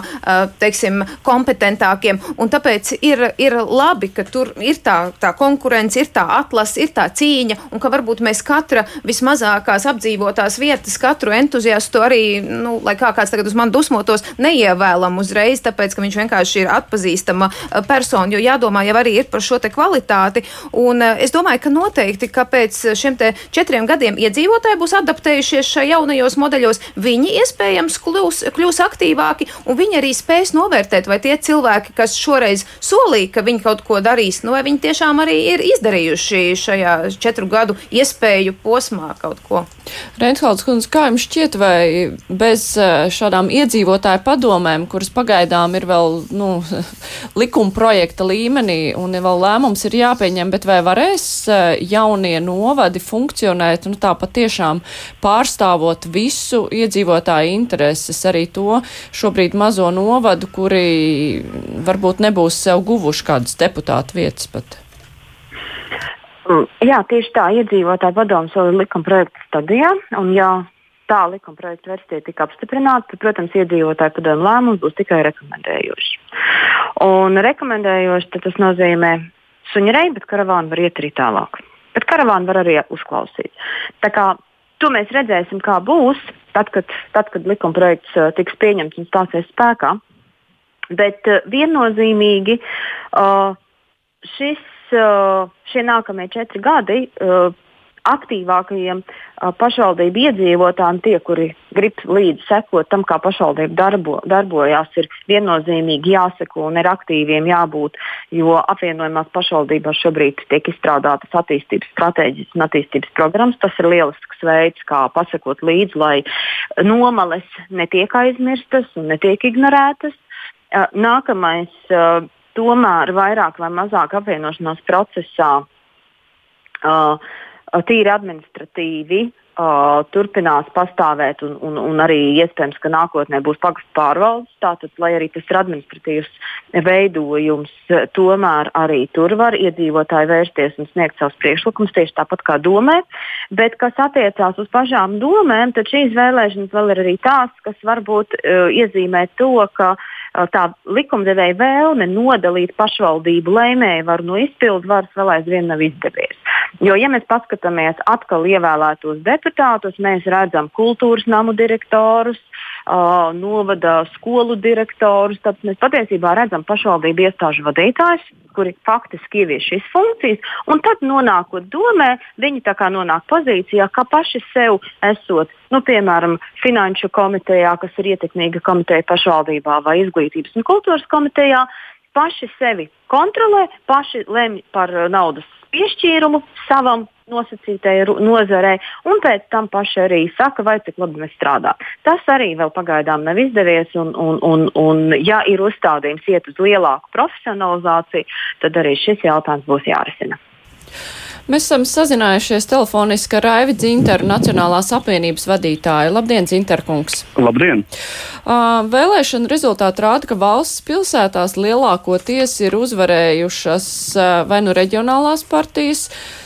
teiksim, kompetentākiem. Tāpēc ir, ir labi, ka tur ir tā, tā konkurence, ir tā atlase, ir tā cīņa, un ka varbūt mēs katra vismazākās apdzīvotās vietas, katru entuziastu arī, nu, lai kā kāds tagad uz mani dusmotos, neievēlam uzreiz, tāpēc, ka viņš vienkārši ir atpazīstama eh, persona, jo jādomā jau arī ir par šo te kvalitāti. Un eh, es domāju, ka noteikti, ka pēc šiem te četriem gadiem iedzīvotāji būs adaptējušies šajā jaunajos modeļos, viņi iespējams kļūs, kļūs aktīvāki, un viņi arī spēs novērtēt, vai tie cilvēki, kas šoreiz solīja, ka viņi kaut ko darīs, nu, vai viņi tiešām arī ir izdarījuši šajā četru gadu iespēju posmā kaut ko? Reinholds kundze, kā jums šķiet, vai bez eh, šādām iedzīvotāju padomēm, kuras pagaidām ir vēl, nu, [LAUGHS] likuma projekta līmenī un vēl lēmums ir jāpieņem, bet vai varēs eh, jaunie novadi funkcionēt, nu, tā patiešām pārstāvot visu iedzīvotāju intereses, arī to šobrīd mazo novadu, kuri varbūt nebūs sev guvuši kādas deputātu vietas pat. Mm, jā, tieši tā, iedzīvotāju padomus vēl ir likuma projekta stadijā. Un, ja tā likuma projekta versija tika apstiprināta, tad, protams, iedzīvotāju padomu lēmums būs tikai rekomendējošs. Un rekomendējošs tas nozīmē suņarei, bet karavānu var iet arī tālāk. Bet karavānu var arī uzklausīt. Tā kā to mēs redzēsim, kā būs, tad, kad, tad, kad likuma projekts uh, tiks pieņemts un stāsies spēkā. Bet uh, viennozīmīgi uh, šis, uh, šie nākamie četri gadi uh, aktīvākajiem uh, pašvaldību iedzīvotājiem, tie, kuri grib līdzi sekot tam, kā pašvaldība darbo, darbojās, ir viennozīmīgi jāseko un ir aktīviem jābūt, jo apvienojumās pašvaldībās šobrīd tiek izstrādātas attīstības stratēģijas un attīstības programmas. Tas ir lielisks veids, kā pasakot līdzi, lai nomales netiek aizmirstas un netiek ignorētas. Nākamais, tomēr vairāk vai mazāk apvienošanās procesā, tīri administratīvi uh, turpinās pastāvēt, un, un, un arī iespējams, ka nākotnē būs pagastu pārvaldes. Tātad, lai arī tas ir administratīvs veidojums, tomēr arī tur var iedzīvotāji vērsties un sniegt savus priekšlikumus tieši tāpat kā domē. Bet, kas attiecās uz pašām domēm, tad šīs vēlēšanas vēl ir arī tās, kas varbūt uh, iezīmē to, ka uh, tā likumdevēja vēlme nodalīt pašvaldību lēmēju varu no izpildu varas vēl aizvien nav izdevies. Jo, ja mēs paskatāmies atkal ievēlētos deputātus, mēs redzam kultūras namu direktorus, uh, novada skolu direktorus, tad mēs patiesībā redzam pašvaldību iestāžu vadītājus, kuri faktiski ievieš šīs funkcijas, un tad nonākot domē, viņi nonāk pozīcijā, ka paši sev esot, nu, piemēram, finanšu komitejā, kas ir ietekmīga komiteja pašvaldībā vai izglītības un kultūras komitejā, paši sevi kontrolē, paši lemj par naudas piešķīrumu savam nosacītajai nozarei, un pēc tam paši arī saka, vai cik labi mēs strādājam. Tas arī vēl pagaidām nav izdevies, un, un, un, un ja ir uzstādījums iet uz lielāku profesionalizāciju, tad arī šis jautājums būs jārisina. Mēs esam sazinājušies telefoniski ar Raivi Dzinteru, Nacionālās apvienības vadītāju. Labdien, Dzinterkungs! Labdien! Uh, vēlēšana rezultāti rāda, ka valsts pilsētās lielākoties ir uzvarējušas uh, vai nu reģionālās partijas, uh,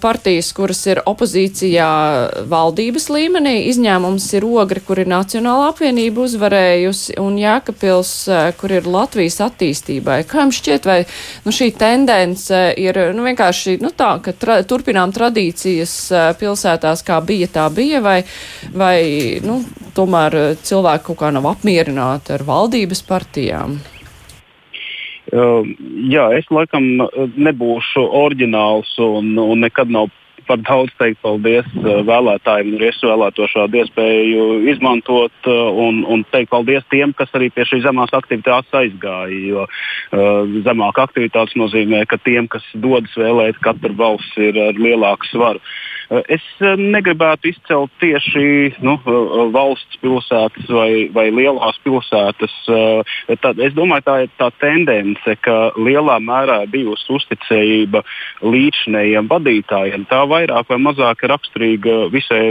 partijas, kuras ir opozīcijā valdības līmenī. Izņēmums ir Ogri, kur ir Nacionāla apvienība uzvarējusi, un Jēkabils, kur ir Latvijas attīstībai. Kā jums šķiet, vai nu, šī tendence ir nu, vienkārši nu, tā, ka tra turpinām tradīcijas pilsētās, kā bija, tā bija, vai, vai nu, tomēr cilvēki kaut kā nav apmierināti ar valdības partijām? Uh, jā, es laikam nebūšu oriģināls un, un nekad nav par daudz teikt paldies vēlētājiem, un es vēlēto šādu iespēju izmantot un, un teikt paldies tiem, kas arī pie šīs zemās aktivitātes aizgāja. Jo uh, zemāka aktivitāte nozīmē, ka tiem, kas dodas vēlēt, katra balss ir ar lielāku svaru. Uh, es uh, negribētu izcelt tieši nu, uh, valsts pilsētas vai, vai lielās pilsētas. Tad, es domāju, tā ir tā tendence, ka lielā mērā bijusi uzticējība līdzinējiem vadītājiem. Tā vairāk vai mazāk ir raksturīga visai,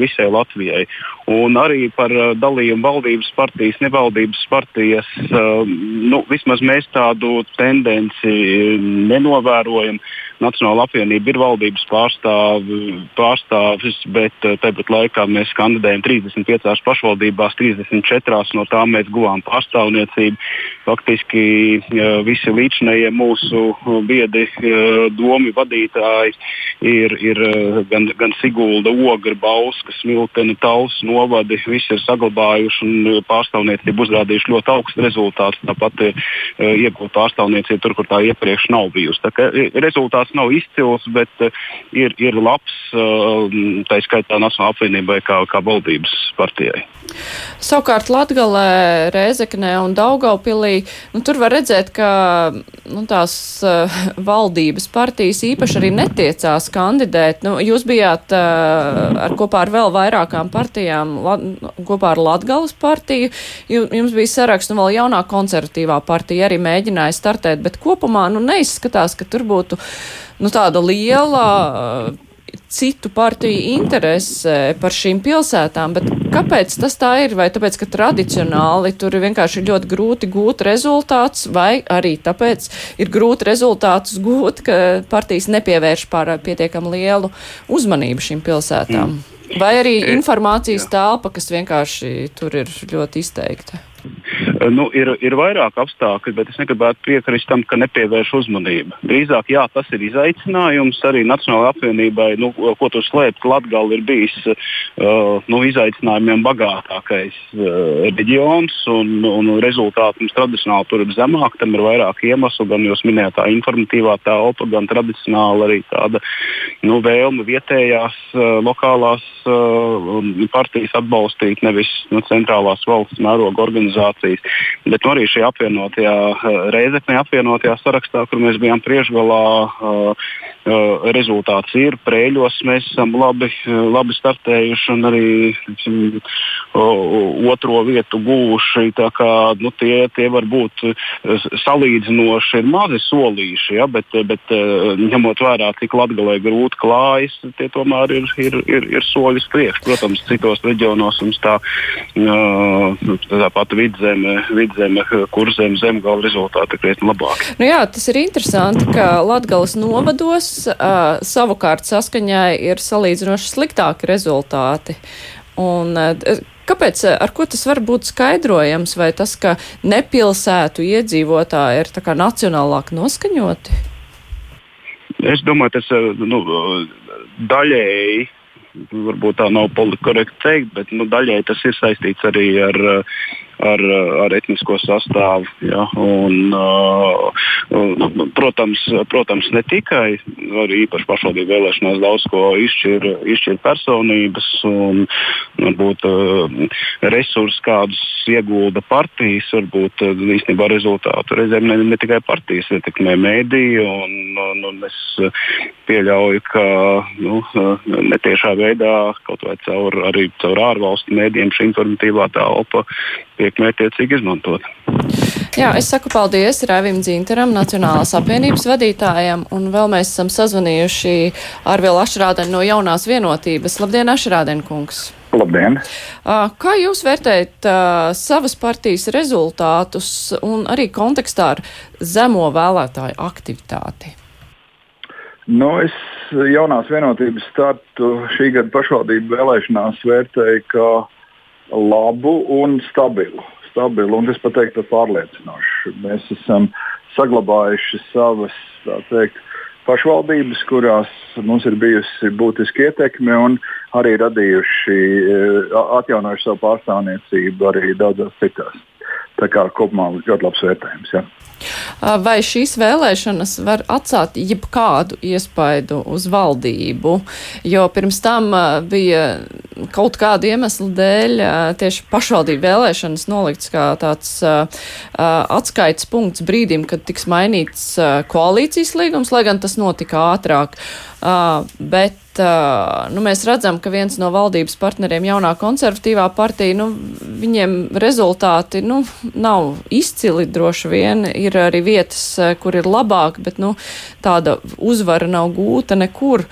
visai Latvijai. Un arī par dalījumu valdības partijas, nevaldības partijas, nu, vismaz mēs tādu tendenci nenovērojam. Nacionāla apvienība ir valdības pārstāv, pārstāvis, bet eh, tāpat laikā mēs kandidējam 35 pašvaldībās, 34 no tām mēs guvām pārstāvniecību. Faktiski eh, visi līdzinējie mūsu biedi, eh, domi vadītāji ir, ir gan, gan Sigulda, Ogra, Bauska, Smiltene, Tauls novadi. Visi ir saglabājuši un pārstāvniecību uzrādījuši ļoti augstu rezultātu. Tāpat iegūt pārstāvniecību tur, kur tā iepriekš nav bijusi. Tā, rezultāts nav izcils, bet ir, ir labs, tā skaitā Nacionālajai apvienībai kā, kā valdības partijai. Savukārt Latgalē, Rēzeknē un Daugaupilī, nu, tur var redzēt, ka nu, tās uh, valdības partijas īpaši arī netiecās kandidēt. Nu, jūs bijāt uh, ar kopā ar vēl vairākām partijām, la, kopā ar Latgales partiju, jums bija saraksts un vēl jaunā konservatīvā partija arī mēģināja startēt, bet kopumā nu, neizskatās, ka tur būtu nu, tāda liela uh, citu partiju interese par šīm pilsētām, bet kāpēc tas tā ir? Vai tāpēc, ka tradicionāli tur ir vienkārši ļoti grūti gūt rezultātus, vai arī tāpēc ir grūti rezultātus gūt, ka partijas nepievērš pār pietiekam lielu uzmanību šīm pilsētām? Mm. Vai arī informācijas telpa, kas vienkārši tur ir ļoti izteikta? Nu, ir, ir vairāk apstākļu, bet es negribētu piekrist tam, ka nepievērš uzmanību. Drīzāk, jā, tas ir izaicinājums arī Nacionālajai apvienībai. Nu, ko tu slēpt, Latvija ir bijis uh, nu, izaicinājumiem bagātākais uh, reģions, un, un rezultāti mums tradicionāli tur ir zemāk. Tam ir vairāk iemeslu, gan jūs minētā informatīvā telpa, gan tradicionāli arī tāda nu, vēlme vietējās, uh, lokālās uh, partijas atbalstīt, nevis nu, centrālās valsts mēroga organizācijas. Bet arī šajā apvienotajā eh, reizeknē apvienotajā sarakstā, kur mēs bijām priekšgalā, uh, rezultāts ir. Prēļos mēs esam labi, labi startējuši un arī tiksim, otro vietu guvuši. Kā, nu, tie, tie var būt salīdzinoši mazi solīši, ja, bet, bet ņemot vērā, cik latgalē grūti klājas, tie tomēr ir, ir, ir, ir soļi priekš. Protams, citos reģionos mums tā, tā pati vidzeme vidzeme, kurzem, zemgala rezultāti ir krietni labāki. Nu jā, tas ir interesanti, ka Latgales novados uh, savukārt saskaņā ir salīdzinoši sliktāki rezultāti. Un, uh, Kāpēc, ar ko tas var būt skaidrojams, vai tas, ka nepilsētu iedzīvotāji ir tā kā nacionālāk noskaņoti? Es domāju, tas nu, daļēji varbūt tā nav politiski teikt, bet nu, daļai tas ir saistīts arī ar ar, ar etnisko sastāvu. Ja, un, uh, protams, protams, ne tikai, arī īpaši pašvaldību vēlēšanās daudz ko izšķir, izšķir personības un varbūt uh, resursus, kādus iegulda partijas, varbūt uh, īstenībā rezultātu reizēm ne, ne tikai partijas ietekmē mēdīju. Un, un, un es pieļauju, ka nu, netiešā veidā kaut vai caur, arī caur ārvalstu mēdījiem šī informatīvā telpa tiek mērķiecīgi izmantot. Jā, es saku paldies Rāvim Dzintaram, Nacionālās apvienības vadītājam, un vēl mēs esam sazvanījuši ar vēl Ašrādeni no jaunās vienotības. Labdien, Ašrādeni kungs! Labdien! Kā jūs vērtējat uh, savas partijas rezultātus un arī kontekstā ar zemo vēlētāju aktivitāti? Nu, es jaunās vienotības startu šī gada pašvaldību vēlēšanās vērtēju, ka labu un stabilu. stabilu un es pat teiktu, pārliecinošu. Mēs esam saglabājuši savas teikt, pašvaldības, kurās mums ir bijusi būtiska ietekme un arī radījuši, eh, atjaunojuši savu pārstāvniecību arī daudzās citās. Tā kā kopumā ļoti labs vērtējums. Ja. vai šīs vēlēšanas var atstāt jebkādu iespaidu uz valdību, jo pirms tam bija kaut kādu iemeslu dēļ tieši pašvaldību vēlēšanas nolikts kā tāds atskaites punkts brīdim, kad tiks mainīts koalīcijas līgums, lai gan tas notika ātrāk. Bet nu, mēs redzam, ka viens no valdības partneriem, jaunā konservatīvā partija, nu, viņiem rezultāti nu, nav izcili droši vien. Ir arī vietas, kur ir labāk, bet nu, tāda uzvara nav gūta nekur.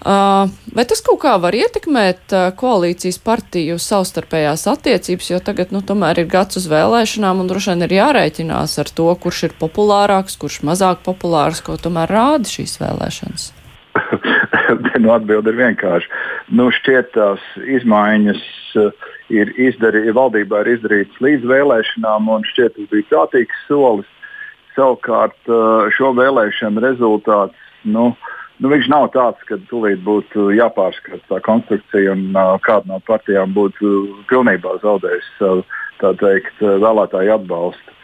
Vai tas kaut kā var ietekmēt koalīcijas partiju savstarpējās attiecības, jo tagad, nu, tomēr ir gads uz vēlēšanām un droši vien ir jārēķinās ar to, kurš ir populārāks, kurš mazāk populārs, ko tomēr rāda šīs vēlēšanas? [LAUGHS] [LAUGHS] nu, atbilde ir vienkārša. Nu, šķiet, tās izmaiņas uh, ir izdarītas, valdībā ir izdarītas līdz vēlēšanām, un šķiet, tas bija prātīgs solis. Savukārt uh, šo vēlēšanu rezultāts. Nu, Nu, viņš nav tāds, ka tūlīt būtu jāpārskata tā konstrukcija un uh, kāda no partijām būtu pilnībā zaudējusi savu teikt, vēlētāju atbalstu.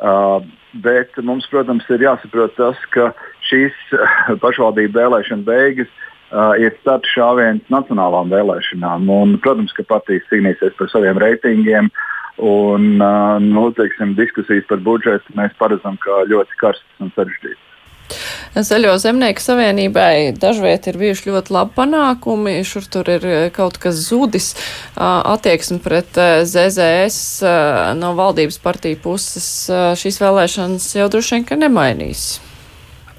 Uh, bet mums, protams, ir jāsaprot tas, ka šīs [LAUGHS] pašvaldību vēlēšana beigas uh, ir starts šāviens nacionālām vēlēšanām. Un, protams, ka partijas cīnīsies par saviem reitingiem. Un, uh, nu, teiksim, diskusijas par budžetu mēs paredzam kā ļoti karstas un sarežģītas. Zaļo zemnieku savienībai dažviet ir bijuši ļoti labi panākumi, šur tur ir kaut kas zudis, attieksme pret ZZS no valdības partiju puses šīs vēlēšanas jau droši vien, ka nemainīs.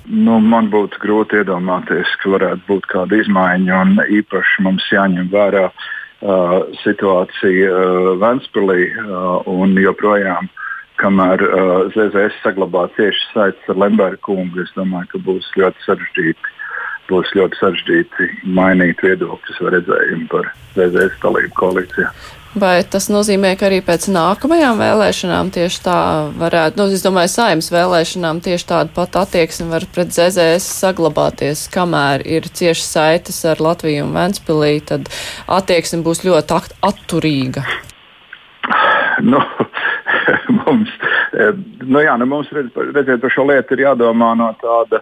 Nu, man būtu grūti iedomāties, ka varētu būt kāda izmaiņa, un īpaši mums jāņem vērā uh, situācija uh, Ventspilī uh, un joprojām, kamēr uh, ZZS saglabā cieši saites ar Lemberga kungu, es domāju, ka būs ļoti sarežģīti. Būs ļoti sarežģīti mainīt viedokļus vai redzējumu par ZZS dalību koalīcijā. Vai tas nozīmē, ka arī pēc nākamajām vēlēšanām tieši tā varētu, nu, es domāju, saimnes vēlēšanām tieši tāda pat attieksme var pret ZZS saglabāties, kamēr ir cieši saites ar Latviju un Ventspilī, tad attieksme būs ļoti atturīga. Nu, [LAUGHS] mums, nu jā, nu mums redz, redziet, par šo lietu ir jādomā no tāda,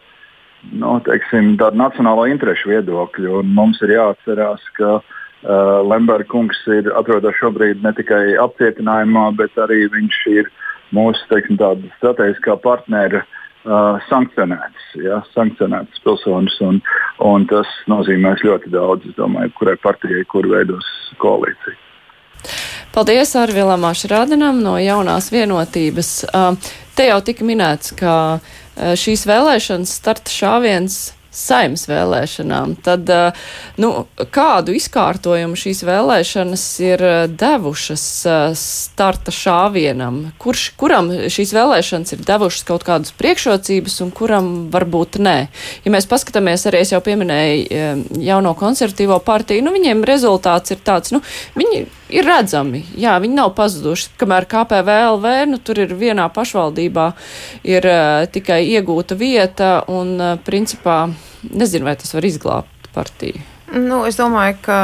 nu, teiksim, tāda nacionāla interešu viedokļa, un mums ir jāatcerās, ka uh, Uh, Lemberga kungs ir atrodas šobrīd ne tikai apcietinājumā, bet arī viņš ir mūsu teiksim, strateģiskā partnera uh, sankcionēts, ja, sankcionēts pilsonis. Un, un tas nozīmēs ļoti daudz, es domāju, kurai partijai, kur veidos koalīciju. Paldies Arvilam Ašrādinam no jaunās vienotības. Uh, te jau tika minēts, ka šīs vēlēšanas starta šāviens saimnes vēlēšanām, tad eh, nu, kādu izkārtojumu šīs vēlēšanas ir eh, devušas eh, starta šāvienam? Kurš, kuram šīs vēlēšanas ir devušas kaut kādas priekšrocības un kuram varbūt nē? Ja mēs paskatāmies arī, es jau pieminēju jauno konservatīvo partiju, nu viņiem rezultāts ir tāds, nu viņi ir redzami. Jā, viņi nav pazuduši. Kamēr KPVLV, nu, tur ir vienā pašvaldībā, ir tikai iegūta vieta un, principā, nezinu, vai tas var izglābt partiju. Nu, es domāju, ka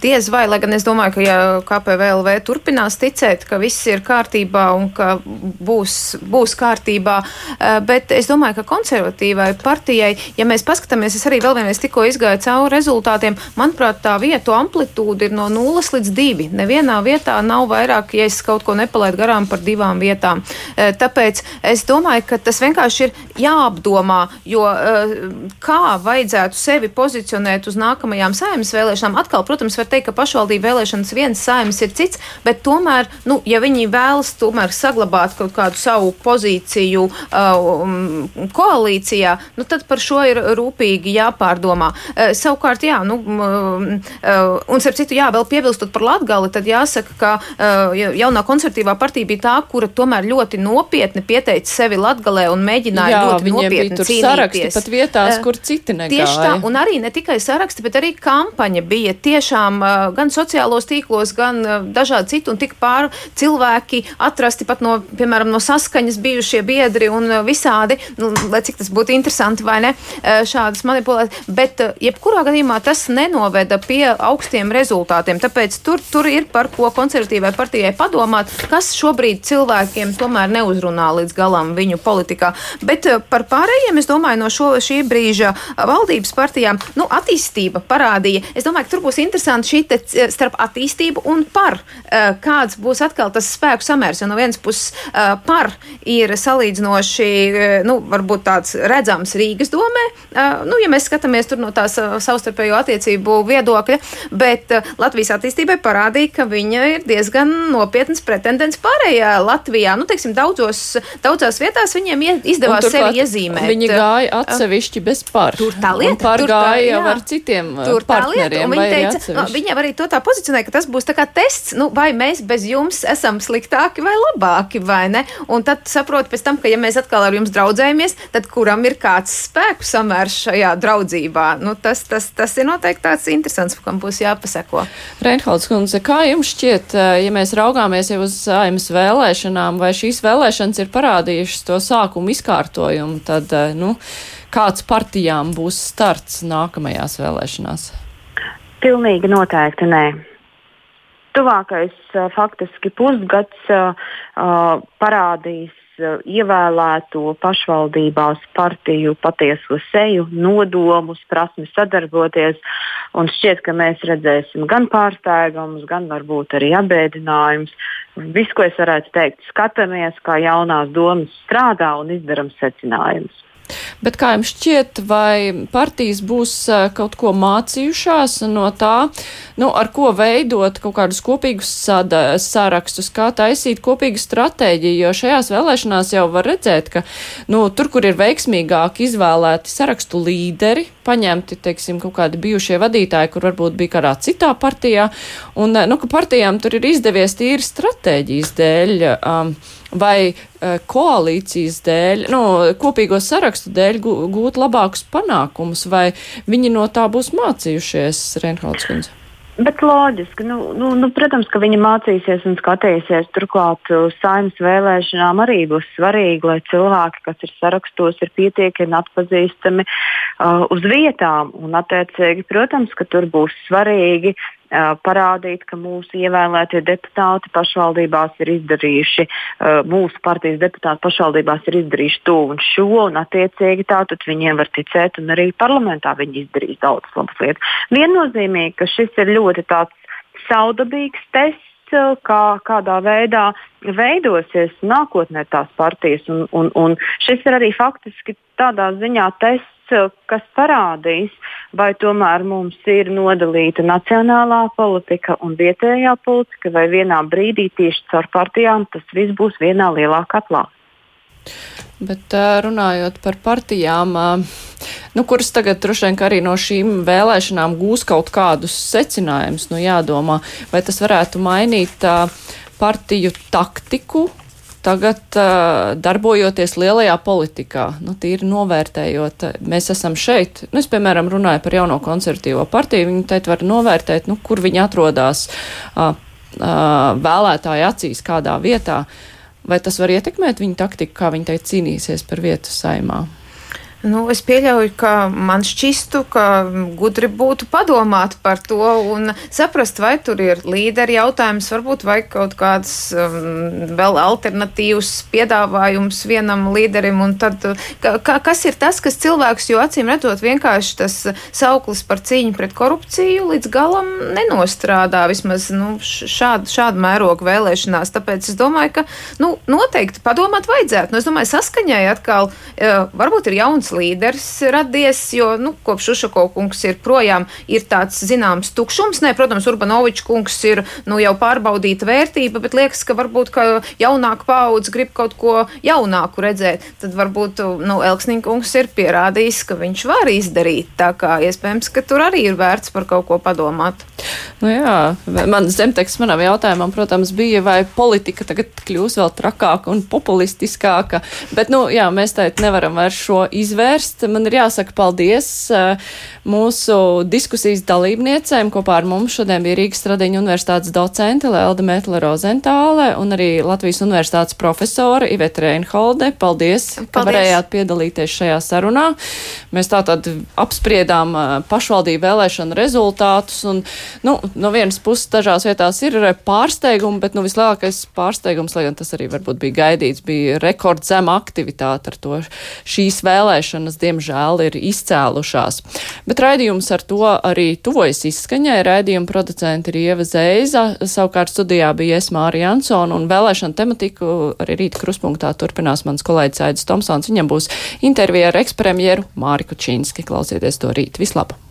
diez vai, lai gan es domāju, ka ja KPVLV turpinās ticēt, ka viss ir kārtībā un ka būs, būs kārtībā, eh, bet es domāju, ka konservatīvai partijai, ja mēs paskatāmies, es arī vēl vienreiz tikko izgāju cauri rezultātiem, manuprāt, tā vietu amplitūda ir no 0 līdz 2. Nevienā vietā nav vairāk, ja es kaut ko nepalaidu garām par divām vietām. Eh, tāpēc es domāju, ka tas vienkārši ir jāapdomā, jo eh, kā vajadzētu sevi pozicionēt uz nākamo nākamajām saimnes vēlēšanām. Atkal, protams, var teikt, ka pašvaldību vēlēšanas viens saimnes ir cits, bet tomēr, nu, ja viņi vēlas tomēr saglabāt kaut kādu savu pozīciju uh, koalīcijā, nu, tad par šo ir rūpīgi jāpārdomā. Uh, savukārt, jā, nu, uh, un starp citu, jā, vēl piebilstot par Latgali, tad jāsaka, ka uh, jaunā konservatīvā partija bija tā, kura tomēr ļoti nopietni pieteica sevi Latgalē un mēģināja jā, ļoti nopietni cīnīties. Saraksti pat vietās, uh, kur citi negāja. Tieši tā, un arī ne tikai saraksti, bet bet arī kampaņa bija tiešām gan sociālos tīklos, gan dažādi citi, un tik pār cilvēki atrasti pat no, piemēram, no saskaņas bijušie biedri un visādi, nu, lai cik tas būtu interesanti vai ne, šādas manipulācijas. Bet, jebkurā gadījumā, tas nenoveda pie augstiem rezultātiem. Tāpēc tur, tur ir par ko konservatīvai partijai padomāt, kas šobrīd cilvēkiem tomēr neuzrunā līdz galam viņu politikā. Bet par pārējiem, es domāju, no šo, šī brīža valdības partijām, nu, attīstība parādīja. Es domāju, ka tur būs interesanti šī te starp attīstību un par. Kāds būs atkal tas spēku samērs, jo no vienas puses par ir salīdzinoši, nu, varbūt tāds redzams Rīgas domē, nu, ja mēs skatāmies tur no tās savstarpējo attiecību viedokļa, bet Latvijas attīstībai parādīja, ka viņa ir diezgan nopietns pretendents pārējā Latvijā. Nu, teiksim, daudzos, daudzās vietās viņiem izdevās sevi iezīmēt. Viņi gāja atsevišķi bez par. Tur tā lieta. Par gāja jau ar citiem tur partneriem. Viņa teica, no, viņa arī to tā pozicionēja, ka tas būs tā kā tests, nu, vai mēs bez jums esam sliktāki vai labāki, vai ne? Un tad saprot pēc tam, ka ja mēs atkal ar jums draudzējamies, tad kuram ir kāds spēku samērs šajā draudzībā? Nu, tas, tas, tas ir noteikti tāds interesants, kam būs jāpaseko. Reinholds kundze, kā jums šķiet, ja mēs raugāmies jau uz saimnes vēlēšanām, vai šīs vēlēšanas ir parādījušas to sākumu izkārtojumu, tad, nu, kāds partijām būs starts nākamajās vēlēšanās? Pilnīgi noteikti nē. Tuvākais faktiski pusgads uh, parādīs ievēlēto pašvaldībās partiju patieso seju, nodomus, prasmi sadarboties. Un šķiet, ka mēs redzēsim gan pārsteigumus, gan varbūt arī apbēdinājumus. Visu, ko es varētu teikt, skatāmies, kā jaunās domas strādā un izdarām secinājumus. Bet kā jums šķiet, vai partijas būs kaut ko mācījušās no tā, nu, ar ko veidot kaut kādus kopīgus sada, sārakstus, kā taisīt kopīgu stratēģiju, jo šajās vēlēšanās jau var redzēt, ka, nu, tur, kur ir veiksmīgāk izvēlēti sarakstu līderi, paņemti, teiksim, kaut kādi bijušie vadītāji, kur varbūt bija kādā citā partijā, un, nu, ka partijām tur ir izdevies tīri stratēģijas dēļ. Um, vai uh, koalīcijas dēļ, nu, kopīgo sarakstu dēļ gūt labākus panākumus, vai viņi no tā būs mācījušies, Reinholds kundze? Bet loģiski, nu, nu, nu, protams, ka viņi mācīsies un skatīsies. Turklāt saimnes vēlēšanām arī būs svarīgi, lai cilvēki, kas ir sarakstos, ir pietiekami atpazīstami uh, uz vietām. Un, attiecīgi, protams, ka tur būs svarīgi parādīt, ka mūsu ievēlētie deputāti pašvaldībās ir izdarījuši, mūsu partijas deputāti pašvaldībās ir izdarījuši to un šo, un attiecīgi tātad viņiem var ticēt, un arī parlamentā viņi izdarīs daudzas labas lietas. Viennozīmīgi, ka šis ir ļoti tāds saudabīgs tests. Kā, kādā veidā veidosies nākotnē tās partijas. Un, un, un šis ir arī faktiski tādā ziņā tests, kas parādīs, vai tomēr mums ir nodalīta nacionālā politika un vietējā politika, vai vienā brīdī tieši caur partijām tas viss būs vienā lielā katlā. Bet runājot par partijām, nu, kuras tagad droši vien arī no šīm vēlēšanām gūs kaut kādus secinājumus, nu jādomā, vai tas varētu mainīt partiju taktiku tagad darbojoties lielajā politikā, nu, tīri novērtējot, mēs esam šeit, nu, es, piemēram, runāju par jauno konservatīvo partiju, viņi teikt var novērtēt, nu, kur viņi atrodas vēlētāju acīs, kādā vietā, vai tas var ietekmēt viņu taktiku, kā viņi teikt cīnīsies par vietu saimā. Nu, es pieļauju, ka man šķistu, ka gudri būtu padomāt par to un saprast, vai tur ir līderi jautājums, varbūt vai kaut kāds um, vēl alternatīvs piedāvājums vienam līderim. Tad, ka, kas ir tas, kas cilvēks, jo acīm redzot, vienkārši tas sauklis par cīņu pret korupciju līdz galam nenostrādā vismaz nu, šādu, šādu mērogu vēlēšanās. Tāpēc es domāju, ka nu, noteikti padomāt vajadzētu. Nu, es domāju, saskaņai atkal uh, varbūt ir jauns līderis radies, jo nu, kopš Ušako kungs ir projām, ir tāds zināms tukšums. Nē, protams, Urbanovičs kungs ir nu, jau pārbaudīta vērtība, bet liekas, ka varbūt ka jaunāka paudze grib kaut ko jaunāku redzēt. Tad varbūt nu, Elksniņa kungs ir pierādījis, ka viņš var izdarīt. Tā kā iespējams, ka tur arī ir vērts par kaut ko padomāt. Nu jā, man zemteksts manam jautājumam, protams, bija, vai politika tagad kļūs vēl trakāka un populistiskāka, bet, nu, jā, mēs teikt nevaram vairs šo izvērst. Man ir jāsaka paldies eh, mūsu diskusijas dalībniecēm. Kopā ar mums šodien bija Rīgas Stradiņa universitātes docente Lelda Metla Rozentāle un arī Latvijas universitātes profesora Iveta Reinholde. Paldies, paldies, ka varējāt piedalīties šajā sarunā. Mēs tātad apspriedām eh, pašvaldību vēlēšanu rezultātus un, nu, no vienas puses dažās vietās ir pārsteigumi, bet nu, vislielākais pārsteigums, lai gan tas arī varbūt bija gaidīts, bija rekordzema aktivitāte ar to. Šīs vēlēšanas, diemžēl, ir izcēlušās. Bet raidījums ar to arī tuvojas izskaņai. Raidījuma producenti ir Ieva Zeiza, savukārt studijā bija Esmāra Jansona un vēlēšana tematiku arī rīta kruspunktā turpinās mans kolēģis Aidis Tomsons. Viņam būs intervija ar ekspremjeru Māriku Čīnski. Klausieties to rīt. Vislabāk!